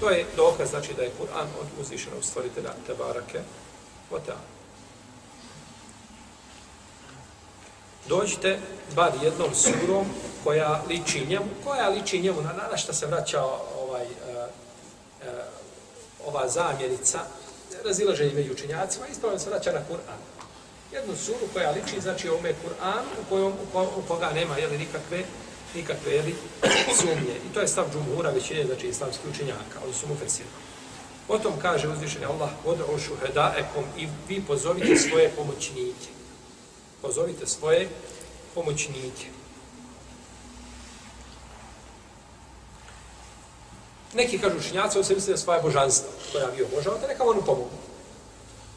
to je dokaz, znači da je Kur'an od uzvišenog stvoritelja Tebarake o Dođite bar jednom surom koja liči njemu, koja liči njemu, na, na šta se vraća ovaj, uh, uh, ova zamjenica, razilaženje među učenjacima, ispravno se vraća na Kur'an. Jednu suru koja liči, znači ovome Kur'an, u, kojom, u, ko, u koga nema jeli, nikakve, nikakve jeli, sumnje. I to je stav džumhura većine, znači islamskih učenjaka, ali su mu fesiri. Potom kaže uzvišeni Allah, odrošu hedaekom i vi pozovite svoje pomoćnike pozovite svoje pomoćnike. Neki kažu učinjaci, ovo se misli da svoje božanstvo, koja vi obožavate, neka vam pomogu.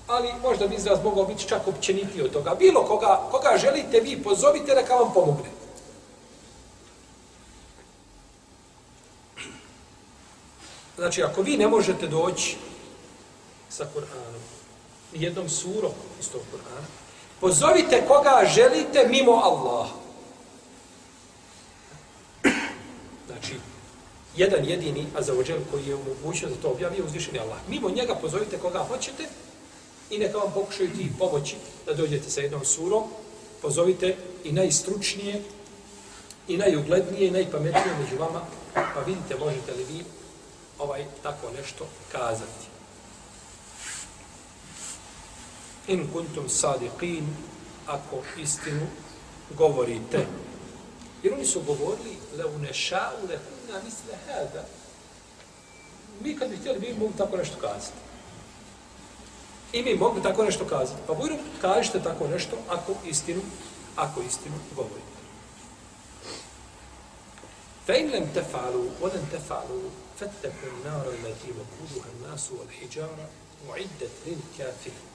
Ali možda bi izraz mogao biti čak općenitiji od toga. Bilo koga, koga želite vi, pozovite neka vam pomogne. Znači, ako vi ne možete doći sa Kur'anom, jednom surom iz tog Kur'ana, Pozovite koga želite mimo Allaha. Znači, jedan jedini, a za ođel koji je omogućio da to objavio, uzvišen Allah. Mimo njega pozovite koga hoćete i neka vam pokušaju ti pomoći da dođete sa jednom surom. Pozovite i najstručnije, i najuglednije, i najpametnije među vama, pa vidite možete li vi ovaj tako nešto kazati in kuntum sadiqin ako istinu govorite. Jer oni su govorili le uneša'u le kunna misle hada. Mi kad bi htjeli, mi mogu tako nešto kazati. I mi mogu tako nešto kazati. Pa bujno, kažete tako nešto ako istinu, ako istinu govorite. فإن لم تفعلوا ولن تفعلوا فاتقوا النار التي وقودها الناس والحجارة معدت للكافرين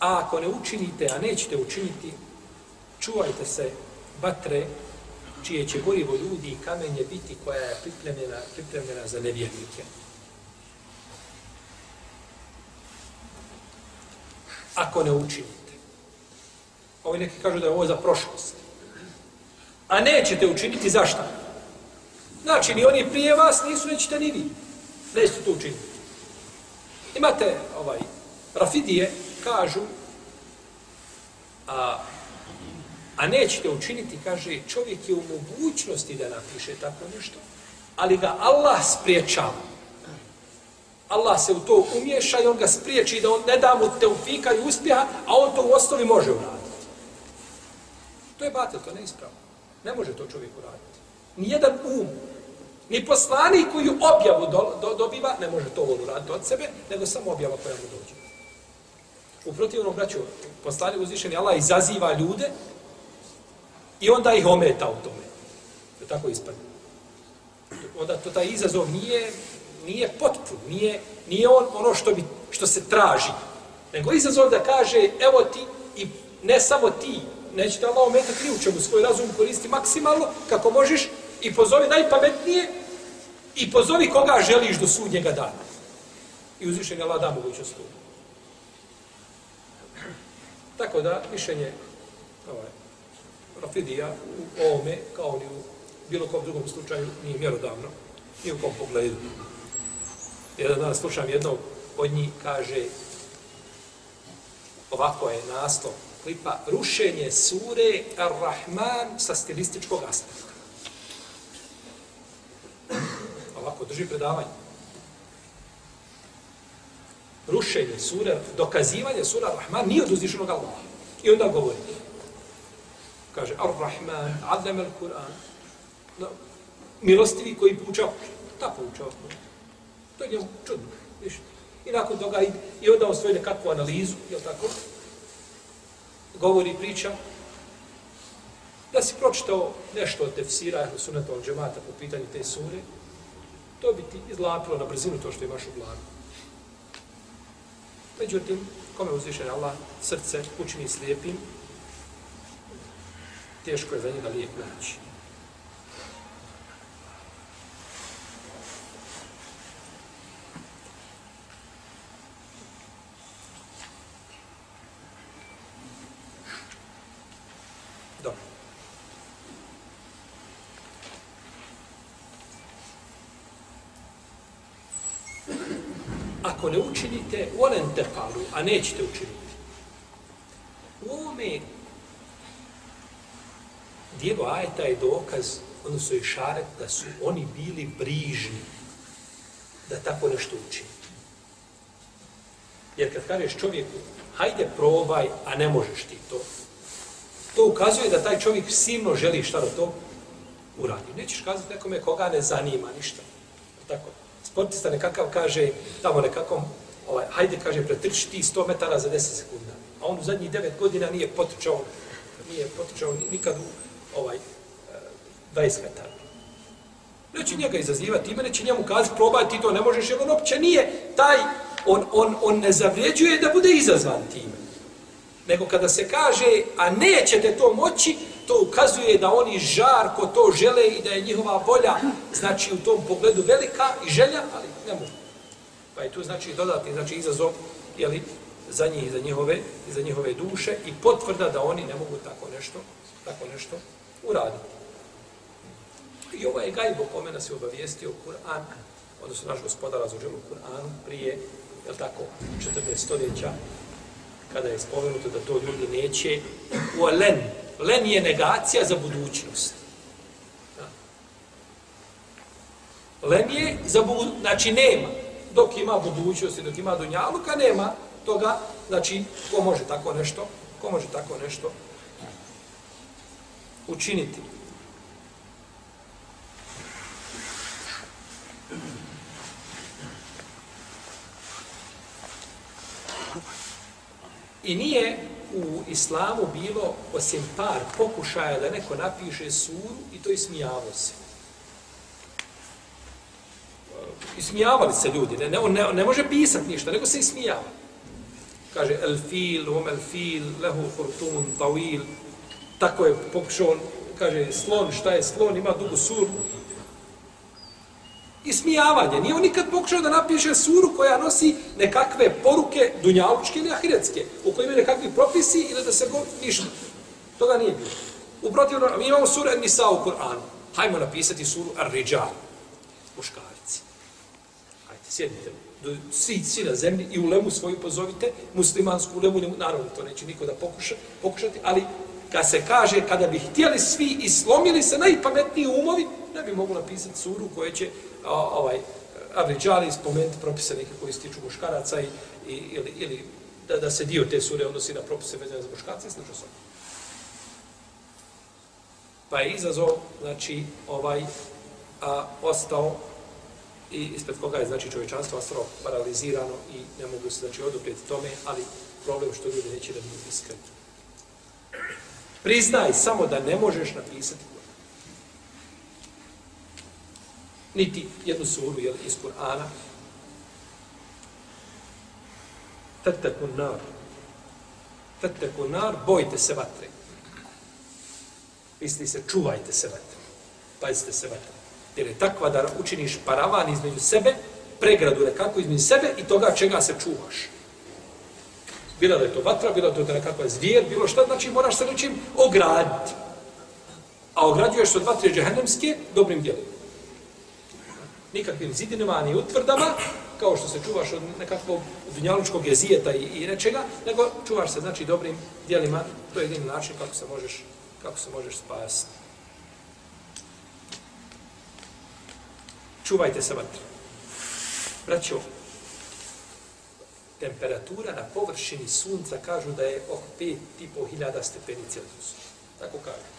A ako ne učinite, a nećete učiniti, čuvajte se vatre čije će gorivo ljudi i kamenje biti koja je pripremljena, pripremljena za nevjernike. Ako ne učinite. Ovi neki kažu da je ovo za prošlost. A nećete učiniti zašto? Znači, ni oni prije vas nisu, nećete ni vi. Nećete to učiniti. Imate, ovaj, Rafidije kažu, a, a nećete učiniti, kaže, čovjek je u mogućnosti da napiše tako nešto, ali ga Allah spriječava. Allah se u to umješa i on ga spriječi da on ne da mu teufika i uspjeha, a on to u osnovi može uraditi. To je batel, to ne ispravo. Ne može to čovjek uraditi. Nijedan um, ni poslanik koji objavu do, do, dobiva, ne može to on uraditi od sebe, nego samo objava koja mu dođe. U protivnom, braću, poslanik uzvišeni Allah izaziva ljude i onda ih ometa u tome. To tako ispadne. Onda to taj izazov nije nije potpun, nije, nije on ono što, bi, što se traži. Nego izazov da kaže, evo ti, i ne samo ti, neće te Allah ometati ni u čemu, svoj razum koristi maksimalno, kako možeš, i pozovi najpametnije, i pozovi koga želiš do sudnjega dana. I uzvišenje Allah da mogućnost tu. Tako da, mišljenje ovaj, Rafidija u ovome, kao ni u bilo kom drugom slučaju, nije mjerodavno, ni u kom pogledu. Jedan dan slušam jednog od njih, kaže, ovako je naslov klipa, rušenje sure Ar-Rahman sa stilističkog aspekta. Ovako, drži predavanje. Rušenje sure, dokazivanje sura Rahman nije od uzvišenog Allaha. I onda govori, kaže, Ar-Rahman, Adnam al-Quran, no, milostivi koji poučao, ta poučao, To je njemu čudno. Viš? I nakon toga ide, i onda on svoju nekakvu analizu, je tako? Govori priča da si pročitao nešto od tefsira ili suneta od džemata po pitanju te sure, to bi ti izlapilo na brzinu to što imaš u glavi. Međutim, kome uzviše Allah srce učini slijepim, teško je za njega lijep naći. Ako ne učinite, volen te falu, a nećete učiniti. U ovome dijelu ajeta je dokaz, odnosno i šaret, da su oni bili brižni da tako nešto učini. Jer kad kažeš čovjeku, hajde probaj, a ne možeš ti to, to ukazuje da taj čovjek silno želi šta da to uradi. Nećeš kazati nekome koga ne zanima ništa. Tako sportista nekakav kaže, tamo nekakvom, ovaj, hajde kaže, pretrči ti 100 metara za 10 sekunda. A on u zadnjih 9 godina nije potrčao, nije potrčao nikad u ovaj, e, 20 metara. Neće njega izazivati, ime neće njemu kazati, probaj ti to, ne možeš, jer on opće nije taj, on, on, on ne zavrijeđuje da bude izazvan time. Nego kada se kaže, a nećete to moći, to ukazuje da oni žarko to žele i da je njihova volja, znači u tom pogledu velika i želja, ali ne mogu. Pa je tu znači dodatni znači izazov jeli, za njih i za njihove, i za njihove duše i potvrda da oni ne mogu tako nešto, tako nešto uraditi. I ovo je gajbo kome nas je obavijestio Kur'an, odnosno naš gospodar razvođel u Kur'anu prije, je tako, 14 stoljeća, kada je spomenuto da to ljudi neće, u alen, len je negacija za budućnost. Len je za budućnost, znači nema. Dok ima budućnost i dok ima dunjaluka, nema toga, znači, ko može tako nešto, ko može tako nešto učiniti. I nije u islamu bilo osim par pokušaja da neko napiše suru i to ismijavao se. Ismijavali se ljudi, ne, ne, ne, ne može pisati ništa, nego se ismijava. Kaže, el fil, um el fil, lehu hurtun, tawil, tako je pokušao, kaže, slon, šta je slon, ima dugu suru, ismijavanje. Nije on nikad pokušao da napiše suru koja nosi nekakve poruke dunjalučke ili ahiretske, u kojima je nekakvi propisi ili da se go ništa. Toga nije bilo. U protivno, mi imamo suru Nisa u Kur'anu. Hajmo napisati suru Ar-Rijal. Muškarci. Hajde, sjedite. Do, svi, svi na zemlji i u lemu svoju pozovite, muslimansku lemu, naravno to neće niko da pokuša, pokušati, ali kad se kaže, kada bi htjeli svi i slomili se najpametniji umovi, ne bi mogu napisati suru koja će ovaj, Ar-Rijal spomenuti propise neke koji se tiču muškaraca i, i, ili, ili da, da se dio te sure odnosi na propise vezane za muškarce i slično sam. Pa je izazov, znači, ovaj, a, ostao i ispred koga je, znači, čovječanstvo ostalo paralizirano i ne mogu se, znači, oduprijeti tome, ali problem što ljudi neće da budu iskreni. Priznaj samo da ne možeš napisati niti jednu suru jel, iz Kur'ana. Fatakun nar. Fatakun nar, bojte se vatre. Misli se, čuvajte se vatre. Pazite se vatre. Jer je takva da učiniš paravan između sebe, pregradu nekako između sebe i toga čega se čuvaš. Bila da je to vatra, bila da je to nekakva zvijer, bilo šta, znači moraš se nečim ograditi. A ograđuješ se od vatre džehennemske dobrim djelima nikakvim zidinima, ni utvrdama, kao što se čuvaš od nekakvog dunjalučkog jezijeta i, i nečega, nego čuvaš se, znači, dobrim dijelima, to je jedini način kako se možeš, kako se možeš spasiti. Čuvajte se vatre. Braćo, temperatura na površini sunca kažu da je oko 5.500 stepeni Celsijusa. Tako kažu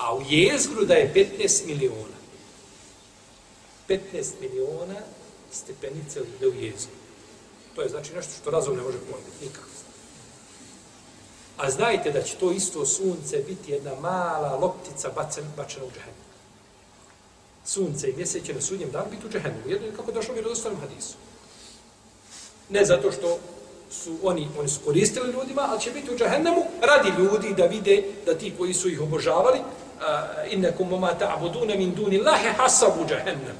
a u jezgru da je 15 miliona. 15 miliona stepenice da u jezgru. To je znači nešto što razum ne može pojeti, nikako. A znajte da će to isto sunce biti jedna mala loptica bacen, bačena u džahenu. Sunce i mjesec će na sudnjem danu biti u džahenu. Jedno je kako došlo u rodostanom hadisu. Ne zato što su oni, oni su koristili ljudima, ali će biti u džahennemu radi ljudi da vide da ti koji su ih obožavali, Eh, innakum ma ta'buduna min dunillahi hasabu jahannam.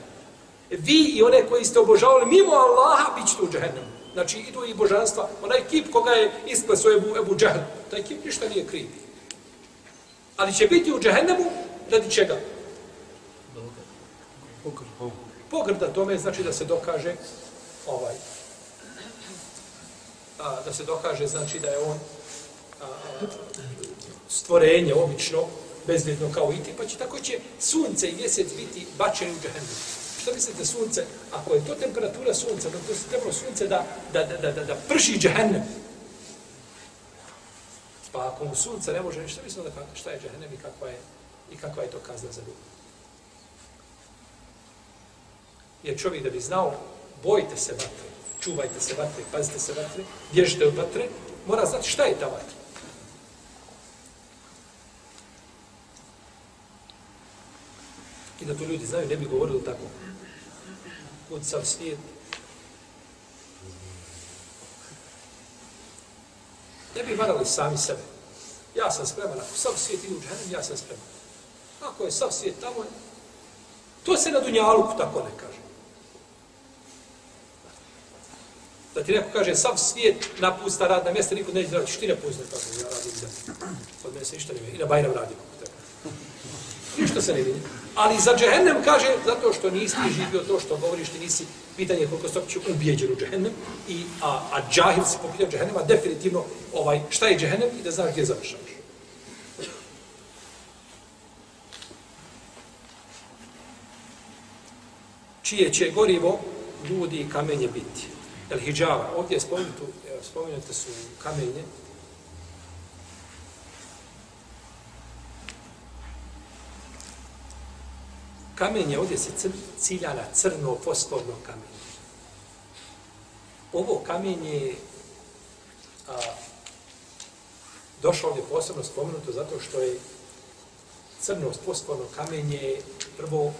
Vi i one koji ste obožavali mimo Allaha bit ćete u džahennemu. Znači, idu i božanstva. Onaj kip koga je isplesao Ebu, Ebu Džahl, taj kip ništa nije kriv. Ali će biti u džahennemu radi čega? Pogrda tome znači da se dokaže ovaj a, da se dokaže znači da je on a, stvorenje obično bezvjedno kao i ti, pa će tako će sunce i mjesec biti bačeni u džahennem. Šta mislite sunce? Ako je to temperatura sunca, da to se trebalo sunce da, da, da, da, da, prši džahennem. Pa ako mu sunce ne može ništa, mislimo da kako, šta je džahennem i kakva je, i kakva je to kazna za ljubav. Jer čovjek da bi znao, bojte se vatre, čuvajte se vatre, pazite se vatre, bježite od vatre, mora znati šta je ta vatra. I da to ljudi znaju, ne bi govorili tako. Kud sav svijet. Ne bi varali sami sebe. Ja sam spreman. Ako sav svijet ide u džahenem, ja sam spreman. Ako je sav svijet tamo, to se na Dunjaluku tako ne kaže. Da ti neko kaže, sav svijet napusta radna mjesta, niko neće raditi, što ti ne pusti, tako pa ja radim da. Od mene se ništa ne vidi. I na Bajram radim. Ništa se ne vidi. Ali za džehennem kaže, zato što nisi živio to što govoriš, ti nisi pitanje koliko se će ubijeđen u džehennem, i, a, a džahil se popilja džehennema, definitivno ovaj, šta je džehennem i da znaš gdje završavaš. Čije će gorivo ljudi i kamenje biti? El hijjava, ovdje je spomenuto, spomenute su kamenje, kamenje ovdje se cr, cilja na crno fosforno kamenje. Ovo kamenje a, došlo ovdje posebno spomenuto zato što je crno fosforno kamenje prvo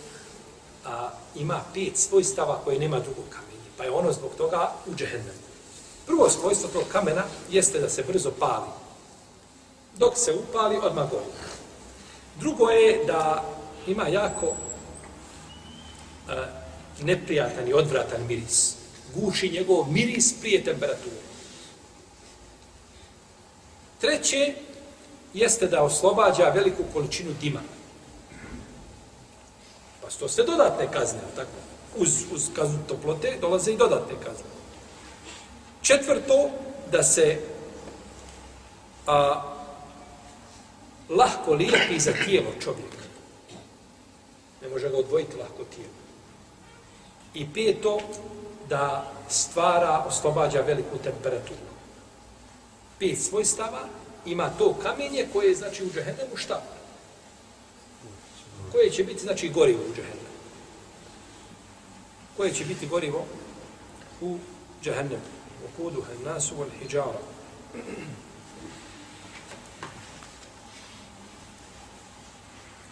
a, ima pet svojstava koje nema drugog kamenja. Pa je ono zbog toga u džehennemu. Prvo svojstvo tog kamena jeste da se brzo pali. Dok se upali, odmah gori. Drugo je da ima jako neprijatan i odvratan miris. Guši njegov miris prije temperature. Treće jeste da oslobađa veliku količinu dima. Pa su to sve dodatne kazne, tako? Uz, uz kaznu toplote dolaze i dodatne kazne. Četvrto, da se a, lahko lijepi za tijelo čovjeka. Ne može ga odvojiti lahko tijelo. I peto, da stvara, oslobađa veliku temperaturu. Pet svojstava ima to kamenje koje je, znači, u džehennemu šta? Koje će biti, znači, gorivo u džehennemu. Koje će biti gorivo u džehennemu. U kudu hennasu wal hijjara.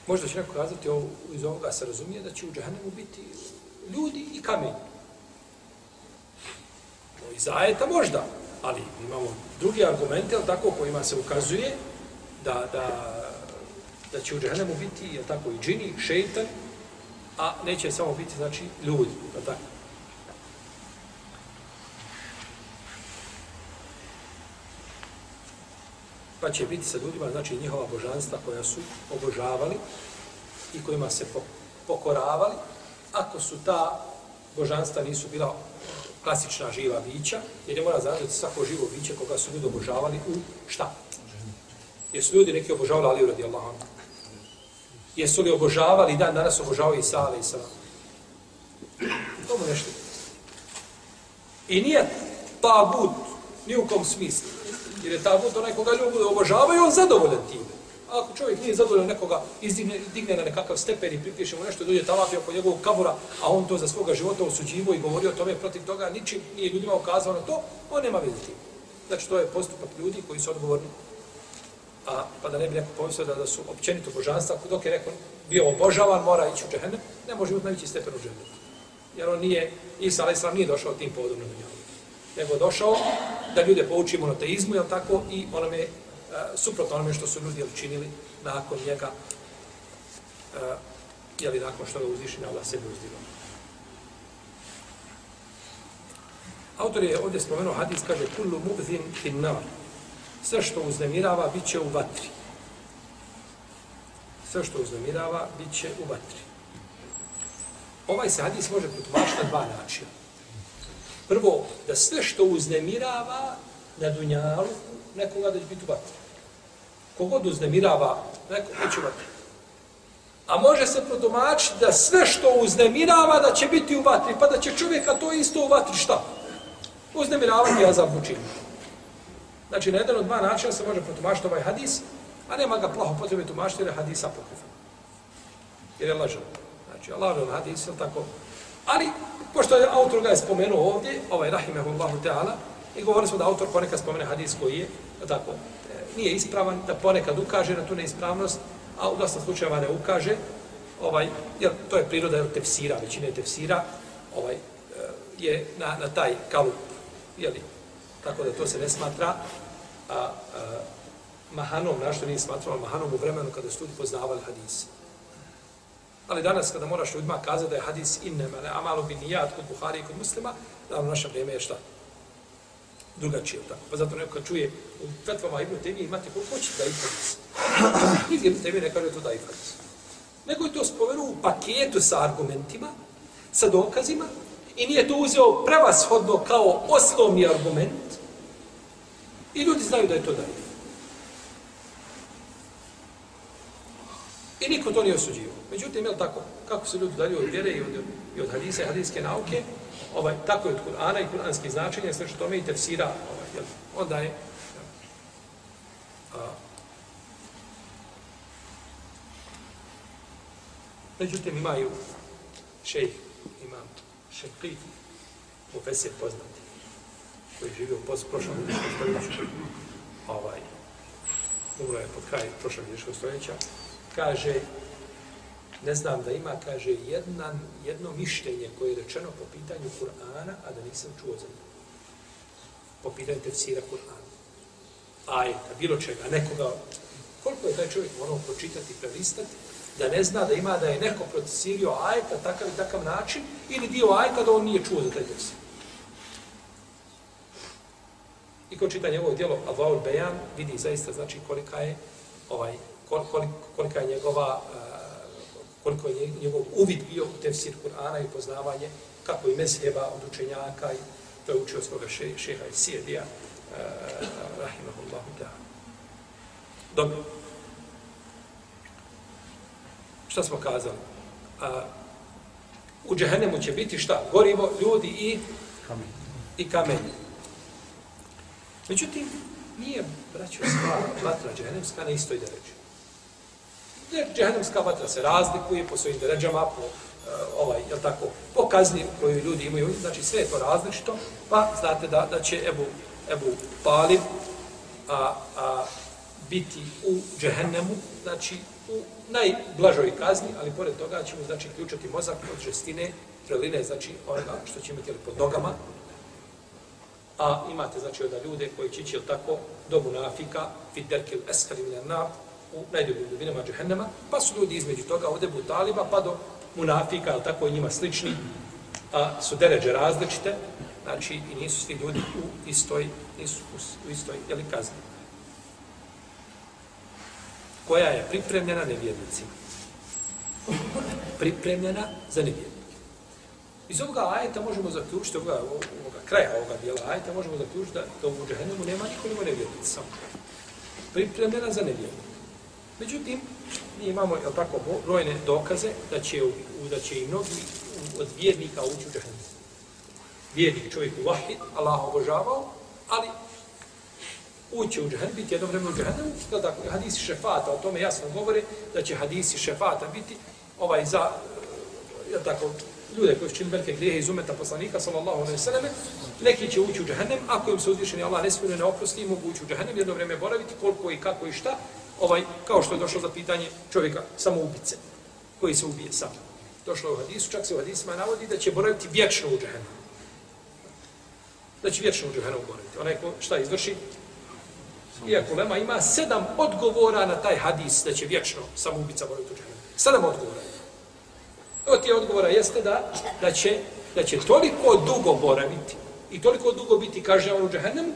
Možda će neko kazati, ovo, iz ovoga se razumije da će u džehennemu biti ljudi i kamen. No, iz ajeta možda, ali imamo drugi argumente, ali tako, kojima se ukazuje da, da, da će u džahnemu biti, je tako, i džini, šeitan, a neće samo biti, znači, ljudi, je tako. pa će biti sa ljudima, znači njihova božanstva koja su obožavali i kojima se pokoravali, ako su ta božanstva nisu bila klasična živa bića, jer ne mora znači svako živo biće koga su ljudi obožavali u šta? Jesu ljudi neki obožavali Aliju radi Allahom? Jesu li obožavali dan danas obožavaju Isa ali Isa? To mu nešto. I nije tabut ni u kom smislu. Jer je tabut onaj koga ljudi obožavaju, on zadovoljan time. A ako čovjek nije zadovoljan nekoga, izdigne digne na nekakav stepen i pripiše mu nešto, dođe talafi oko njegovog kabura, a on to za svoga života osuđivo i govorio o tome protiv toga, ničim nije ljudima ukazao na to, on nema veze tim. Znači, to je postupak ljudi koji su odgovorni. A, pa da ne bi neko pomislio da, da su općenito božanstva, dok je neko bio obožavan, mora ići u džehennem, ne može imati najveći stepen u džehennem. Jer on nije, Isa a.s. nije došao tim povodom na dunjavu nego došao da ljude pouči monoteizmu, jel tako, i onome, E, suprotno onome što su ljudi učinili nakon njega, e, jeli nakon što ga uzviši na Allah sebe. Autor je ovdje spomenuo hadis, kaže, kullu mu'zin finnar. Sve što uznemirava, bit će u vatri. Sve što uznemirava, bit će u vatri. Ovaj se hadis može protumačiti na dva načina. Prvo, da sve što uznemirava na dunjalu, nekoga da će biti u vatri. Kogod uznemirava, neko će u vatri. A može se prodomačiti da sve što uznemirava da će biti u vatri, pa da će čovjeka to isto u vatri šta? Uznemiravati ja zabučim. Znači, na jedan od dva načina se može protumačiti ovaj hadis, a nema ga plaho potrebe tumačiti jer je hadis apokrifan. Jer je lažan. Znači, lažan hadis, je tako? Ali, pošto je autor ga je spomenuo ovdje, ovaj rahimehullahu ta'ala, i govorili smo da autor ponekad spomene hadis koji je, tako, e, nije ispravan, da ponekad ukaže na tu neispravnost, a u dosta slučajeva ne ukaže, ovaj, jer to je priroda jer tefsira, većine tefsira, ovaj, e, je na, na taj kalup, jeli, tako da to se ne smatra, a, a mahanom, našto nije smatralo mahanom u vremenu kada su ljudi poznavali hadise. Ali danas kada moraš ljudima kazati da je hadis innema ne amalu bin nijad kod Buhari i kod muslima, da u naše vrijeme je šta? Drugačije, tako. Pa zato neko čuje u fetvama Ibn Temije imate koliko hoće da ih hadis. Nigdje Ibn Temije ne kaže to da ih hadis. Nego je to spomenuo u paketu sa argumentima, sa dokazima, i nije to uzeo prevashodno kao osnovni argument, i ljudi znaju da je to da ih. I niko to nije osuđivo. Međutim, je tako? Kako se ljudi dalje od vjere i od, i od hadisa i hadijske nauke, ovaj, tako je od Kur'ana i kur'anskih značenja, sve što tome i tefsira, ovaj, jel, onda je... A, međutim, imaju šejh, imam šekri, u poznati, koji živio u prošlom stoljeću, ovaj, umro je pod kraj prošlog stoljeća, kaže, ne znam da ima, kaže, jedna, jedno mišljenje koje je rečeno po pitanju Kur'ana, a da nisam čuo za njega. Po pitanju tefsira Kur'ana. Ajeta, bilo čega, nekoga. Koliko je taj čovjek morao pročitati, prelistati, da ne zna da ima da je neko protesirio ajeta takav i takav način, ili dio ajeta da on nije čuo za taj tefsir. I ko čita njegovo djelo Advaul Bejan, vidi zaista znači kolika je ovaj koliko, kolika je njegova uh, koliko je njegov uvid bio u tefsir Kur'ana i poznavanje kako i mezheba od učenjaka i to je učio svoga še, šeha i sijedija uh, rahimahullahu ta'ala. Dobro. Šta smo kazali? A, u džehennemu će biti šta? Gorivo, ljudi i kamen. i kamenje. Međutim, nije, braćo, stvar vatra džehennemska na istoj deređi. Jer džehennemska vatra se razlikuje po svojim deređama, po, e, ovaj, jel tako, po kazni koju ljudi imaju, znači sve je to različito, pa znate da, da će Ebu, Ebu Palib a, a, biti u džehennemu, znači u najblažoj kazni, ali pored toga ćemo znači ključati mozak od žestine, treline, znači onoga što će imati pod nogama, a imate znači onda ljude koji će ići tako do munafika, fiderkil eskali na u najdobljim dubinama džehennema, pa su ljudi između toga od Ebu Taliba pa do munafika, ali tako i njima slični, a su deređe različite, znači i nisu svi ljudi u istoj, nisu u istoj jeli, kazni koja je pripremljena nevjernicima. Pripremljena za nevjernike. Iz ovoga ajeta možemo zaključiti, ovoga, ovoga kraja ovoga dijela ajeta, možemo zaključiti da, da u džahennemu nema nikoliko nema. Pripremljena za nevjernike. Međutim, mi imamo, jel tako, brojne dokaze da će, u, da će i mnogi od vjernika ući u džahennemu. Vjernik čovjek u vahid, Allah obožavao, ali ući u džahennem, biti jedno vremenu u džahnemu, jel tako, hadisi šefata o tome jasno govore, da će hadisi šefata biti ovaj za, jel tako, ljude koji su čini velike grijehe iz umeta poslanika, sallallahu alaihi sallam, neki će ući u džahennem, ako im se uzvišeni Allah ne smije ne oprosti, mogu ući u džahennem, jedno vreme boraviti, koliko i kako i šta, ovaj, kao što je došlo za pitanje čovjeka samoubice, koji se ubije sam. Došlo u hadisu, čak se u hadisima navodi da će boraviti vječno u džahenu. Da će vječno u džahenu boraviti. Onaj ko šta izvrši, Iako Lema ima sedam odgovora na taj hadis da će vječno samoubica boraviti u džahenu. Sedam odgovora. Evo ti odgovora jeste da, da, će, da će toliko dugo boraviti i toliko dugo biti kažnjavan u džahennemu,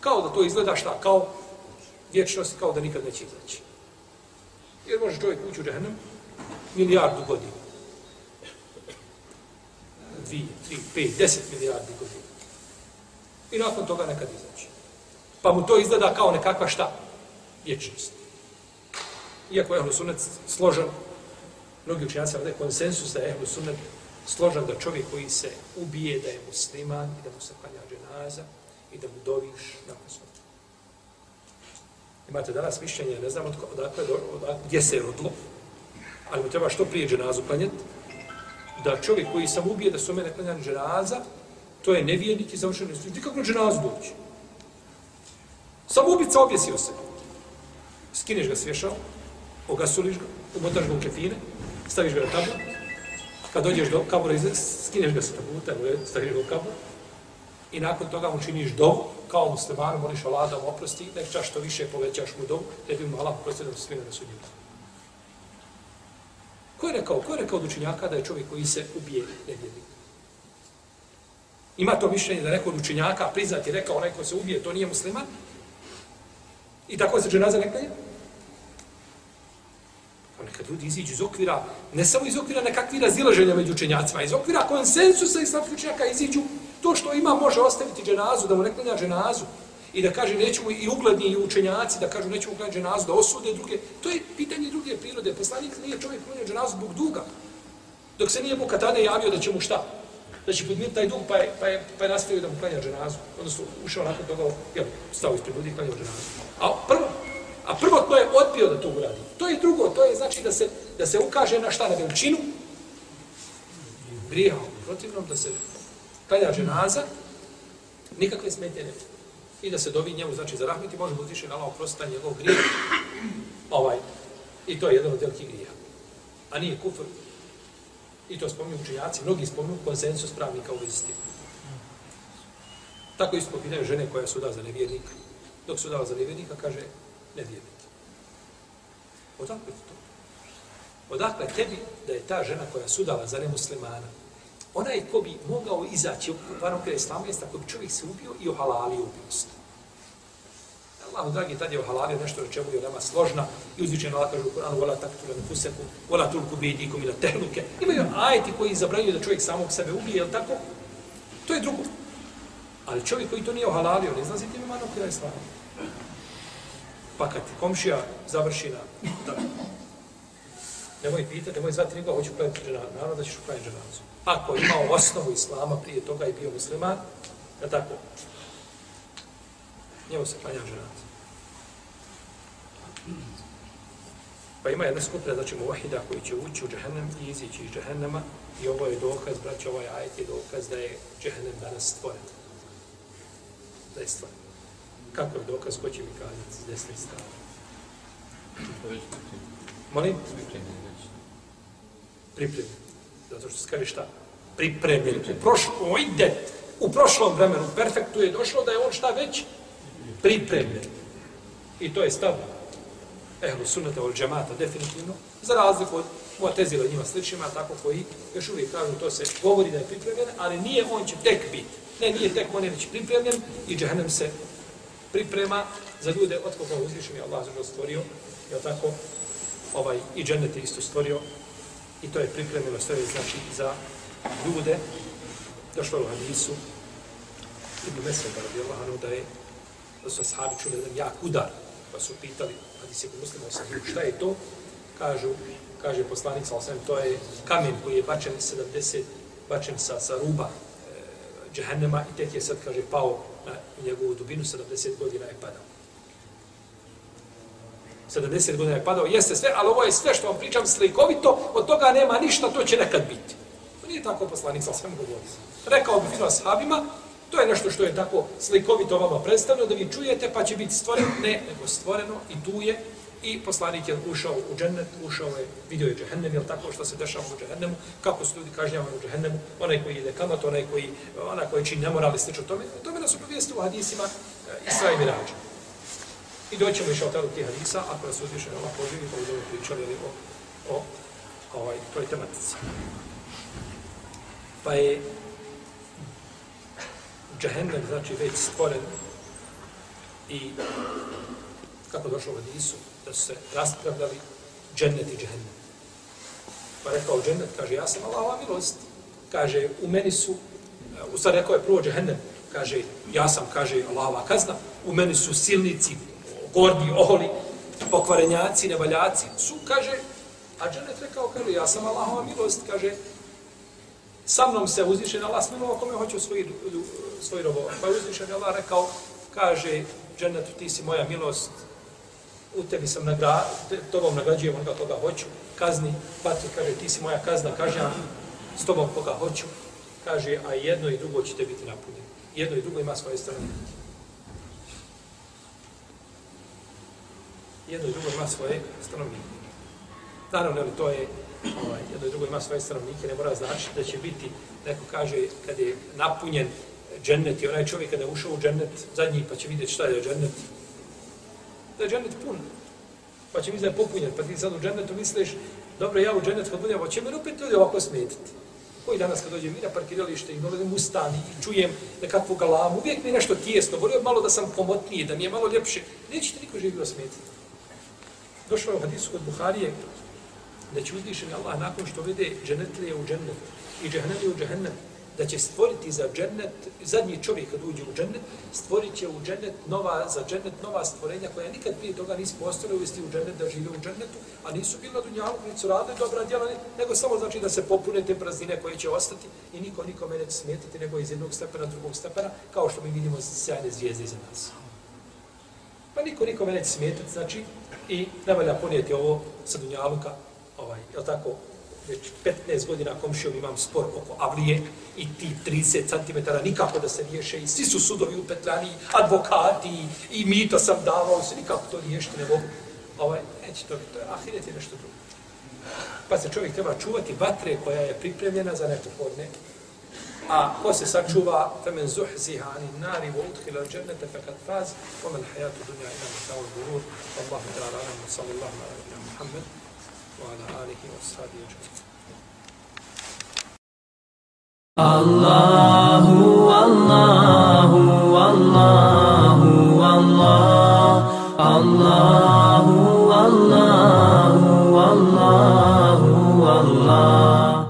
kao da to izgleda šta? Kao vječnost, kao da nikad neće izaći. Jer može čovjek ući u džehennem milijardu godina. Dvije, tri, pet, deset milijardi godina. I nakon toga nekad izaći pa mu to izgleda kao nekakva šta? Vječnost. Iako je Ehlusunet složen, mnogi učinjaci ovdje konsensus da je Ehlusunet složen da čovjek koji se ubije da je musliman i da mu se klanja dženaza i da mu doviš nakon smrti. Imate danas mišljenje, ne znam odakle, odakle, odakle, gdje se je rodilo, ali mu treba što prije dženazu klanjati, da čovjek koji sam ubije da su mene klanjani dženaza, to je nevijednik i završeno. Nikako dženazu doći. Samo ubica objesio se. Skineš ga svješao, ogasuliš ga, umotaš ga u kefine, staviš ga na tablu, kad dođeš do kabura, skineš ga sa tabuta, staviš ga u kabur, i nakon toga mu činiš dovu, kao musliman, moliš Allah da mu oprosti, nek čas što više povećaš mu dovu, da bi mu Allah oprostio da mu na sudnju. Ko je rekao, ko je rekao od učinjaka da je čovjek koji se ubije nevjernik? Ima to mišljenje da neko od učenjaka priznati rekao onaj ko se ubije, to nije musliman? I tako se dženaza ne klanja? Pa nekad ljudi iziđu iz okvira, ne samo iz okvira nekakvih razilaženja među učenjacima, iz okvira konsensusa islamskih učenjaka iziđu to što ima može ostaviti dženazu, da mu ne klanja dženazu i da kaže nećemo i ugledni i učenjaci da kažu nećemo klanjati dženazu, da osude druge. To je pitanje druge prirode. Poslanik nije čovjek klanja dženazu zbog duga. Dok se nije Bukatane javio da će mu šta? Da će podmiriti taj dug pa je, pa je, pa je nastavio da mu klanja dženazu. Odnosno ušao nakon toga, jel, stao ispred ljudi i klanja dženazu. A prvo, a prvo to je odbio da to uradi. To je drugo, to je znači da se, da se ukaže na šta, na veličinu grijeha. Protivnom da se klanja dženaza, nikakve smetje ne I da se dovi njemu, znači za rahmet može možemo na Allah oprostiti njegov grijeh. Ovaj. I to je jedan od velikih grija. A nije kufr. I to spominju učenjaci, mnogi spominju konsensus pravnika u vezi s tim. Tako isto pitaju žene koja su da za nevjernika dok su dala za nevjernika, kaže nevjernik. Odakle to? Odakle tebi da je ta žena koja sudala za nemuslimana, ona je ko bi mogao izaći u parom kada islamu, jest ako bi čovjek se ubio i ohalalio ubijnost. Allahu dragi, tad je ohalalio nešto o čemu je nama složna i uzvičen Allah kaže u Kur'anu wala taqtulu anfusakum vola tulku bi aydikum ila tehluke. Imaju ajeti koji zabranjuju da čovjek samog sebe ubije, jel tako? To je drugo. Ali čovjek koji to nije ohalalio, ne zna tim imanom kada je. Pa kad komšija završi na... Nemoj pitati, nemoj zvati nikoga, hoću klanjati dženazu. Naravno da ćeš klanjati dženazu. Ako je imao osnovu islama prije toga i bio musliman, je tako? Njemu se klanja dženazu. Pa ima jedna skupina, znači muvahida koji će ući u džehennem i izići iz džehennema i ovo je dokaz, braći, ovaj ajet je dokaz da je džehennem danas stvoren. Da je stvoren. Kako je dokaz, ko će mi kazati s desne strane? Molim? Pripremljen. Zato što se kaže šta? Pripremljen. U prošlom, ide, u prošlom vremenu, perfektu je došlo da je on šta već? Pripremljen. I to je stav ehlu sunnata ol džemata, definitivno, za razliku od Muatezila njima sličima, tako koji još uvijek kažu, to se govori da je pripremljen, ali nije on će tek biti. Ne, nije tek on je već pripremljen i džahnem se priprema za ljude od koga uzvišen je Allah zašto stvorio, je tako, ovaj, i džennet je isto stvorio i to je pripremljeno sve znači za ljude došlo u hadisu Ibn Meseda radijallahu da je da su ashabi čuli jedan jak udar pa su pitali hadis je muslima sahihu, šta je to? Kažu, kaže poslanik sa osam, to je kamen koji je bačen 70, bačen sa, sa ruba e, džehennema i tek je sad, kaže, pao na njegovu dubinu, 70 godina je padao. 70 godina je padao, jeste sve, ali ovo je sve što vam pričam slikovito, od toga nema ništa, to će nekad biti. To nije tako poslanik sa svem govori. Rekao bi fino sahabima, To je nešto što je tako slikovito vama predstavljeno, da vi čujete, pa će biti stvoreno, ne, nego stvoreno i tu je. I poslanik je ušao u džennet, ušao je, vidio je džehennem, jel tako što se dešava u džehennemu, kako su ljudi kažnjavani u džehennemu, onaj koji ide kamat, onaj koji, onaj koji čini nemorali, slično tome. tome nas su povijesti u hadisima eh, Isra i Mirađa. I doćemo išao tada tih hadisa, ako nas uzviše Allah poživi, pa budemo pričali o, o, o ovaj, toj tematici. Pa je džahennem, znači već stvoren i kako došlo u Hadisu, da su se raspravljali džennet i džahennem. Pa rekao džennet, kaže, ja sam Allahova milost. Kaže, u meni su, u stvari rekao je prvo džahennem, kaže, ja sam, kaže, Allahova kazna, u meni su silnici, gordi, oholi, pokvarenjaci, nevaljaci, su, kaže, a dženet rekao, kaže, ja sam Allahova milost, kaže, sa mnom se uzvišen Allah smilovao kome hoće svoj, svoj robo. Pa uzvišen Allah rekao, kaže, dženetu ti si moja milost, u tebi sam nagra, tobom nagrađujem onoga koga hoću, kazni, patri, kaže, ti si moja kazna, kaže, s tobom koga hoću, kaže, a jedno i drugo ćete biti napunjeni. Jedno i drugo ima svoje strane. Jedno i drugo ima svoje stanovnike. Naravno, ali to je ovaj, jedno i drugo ima svoje stanovnike, ne mora znači da će biti, neko kaže, kad je napunjen džennet i onaj čovjek kada je ušao u džennet zadnji, pa će vidjeti šta je džennet. Da je džennet pun. Pa će misliti da je popunjen. Pa ti sad u džennetu misliš, dobro, ja u džennet kad budem, će mi opet ljudi ovako smetiti. Koji danas kad dođem na parkiralište i dolazim u stan i čujem nekakvu galamu, uvijek mi je nešto tijesno, volio malo da sam komotniji, da mi je malo ljepše. Neće ti niko živio smetiti. Došlo je u hadisu kod Buharije, da će uzvišeni Allah nakon što vede dženetlije u džennet i džehnemlije u džehennem, da će stvoriti za džennet, zadnji čovjek kad uđe u džennet, stvorit će u džennet nova, za džennet nova stvorenja koja nikad prije toga nisu postale uvesti u džennet da žive u džennetu, a nisu bila dunjavu, nisu su radili dobra djela, nego samo znači da se popune te praznine koje će ostati i niko nikome neće smetiti nego iz jednog stepena, drugog stepena, kao što mi vidimo sjajne zvijezde iza nas. Pa niko nikome neće smetiti, znači, i ne valja ponijeti ovo sa dunjaluka ovaj, je tako, već 15 godina komšijom imam spor oko Avlije i ti 30 cm nikako da se riješe i svi su sudovi u Petlani, advokati i mito sam davao, se nikako to riješiti ne mogu. Ovaj, neće to biti, to je ahiret i nešto drugo. Pa se čovjek treba čuvati vatre koja je pripremljena za nepohodne. A ko se sačuva, femen zuhziha ani nari vo udhila džennete fe kad faz, omen hajatu dunja ina mutao gurur, Allahu ta'ala, sallallahu alaihi wa Muhammed, وعلى آله وصحبه أجمعين الله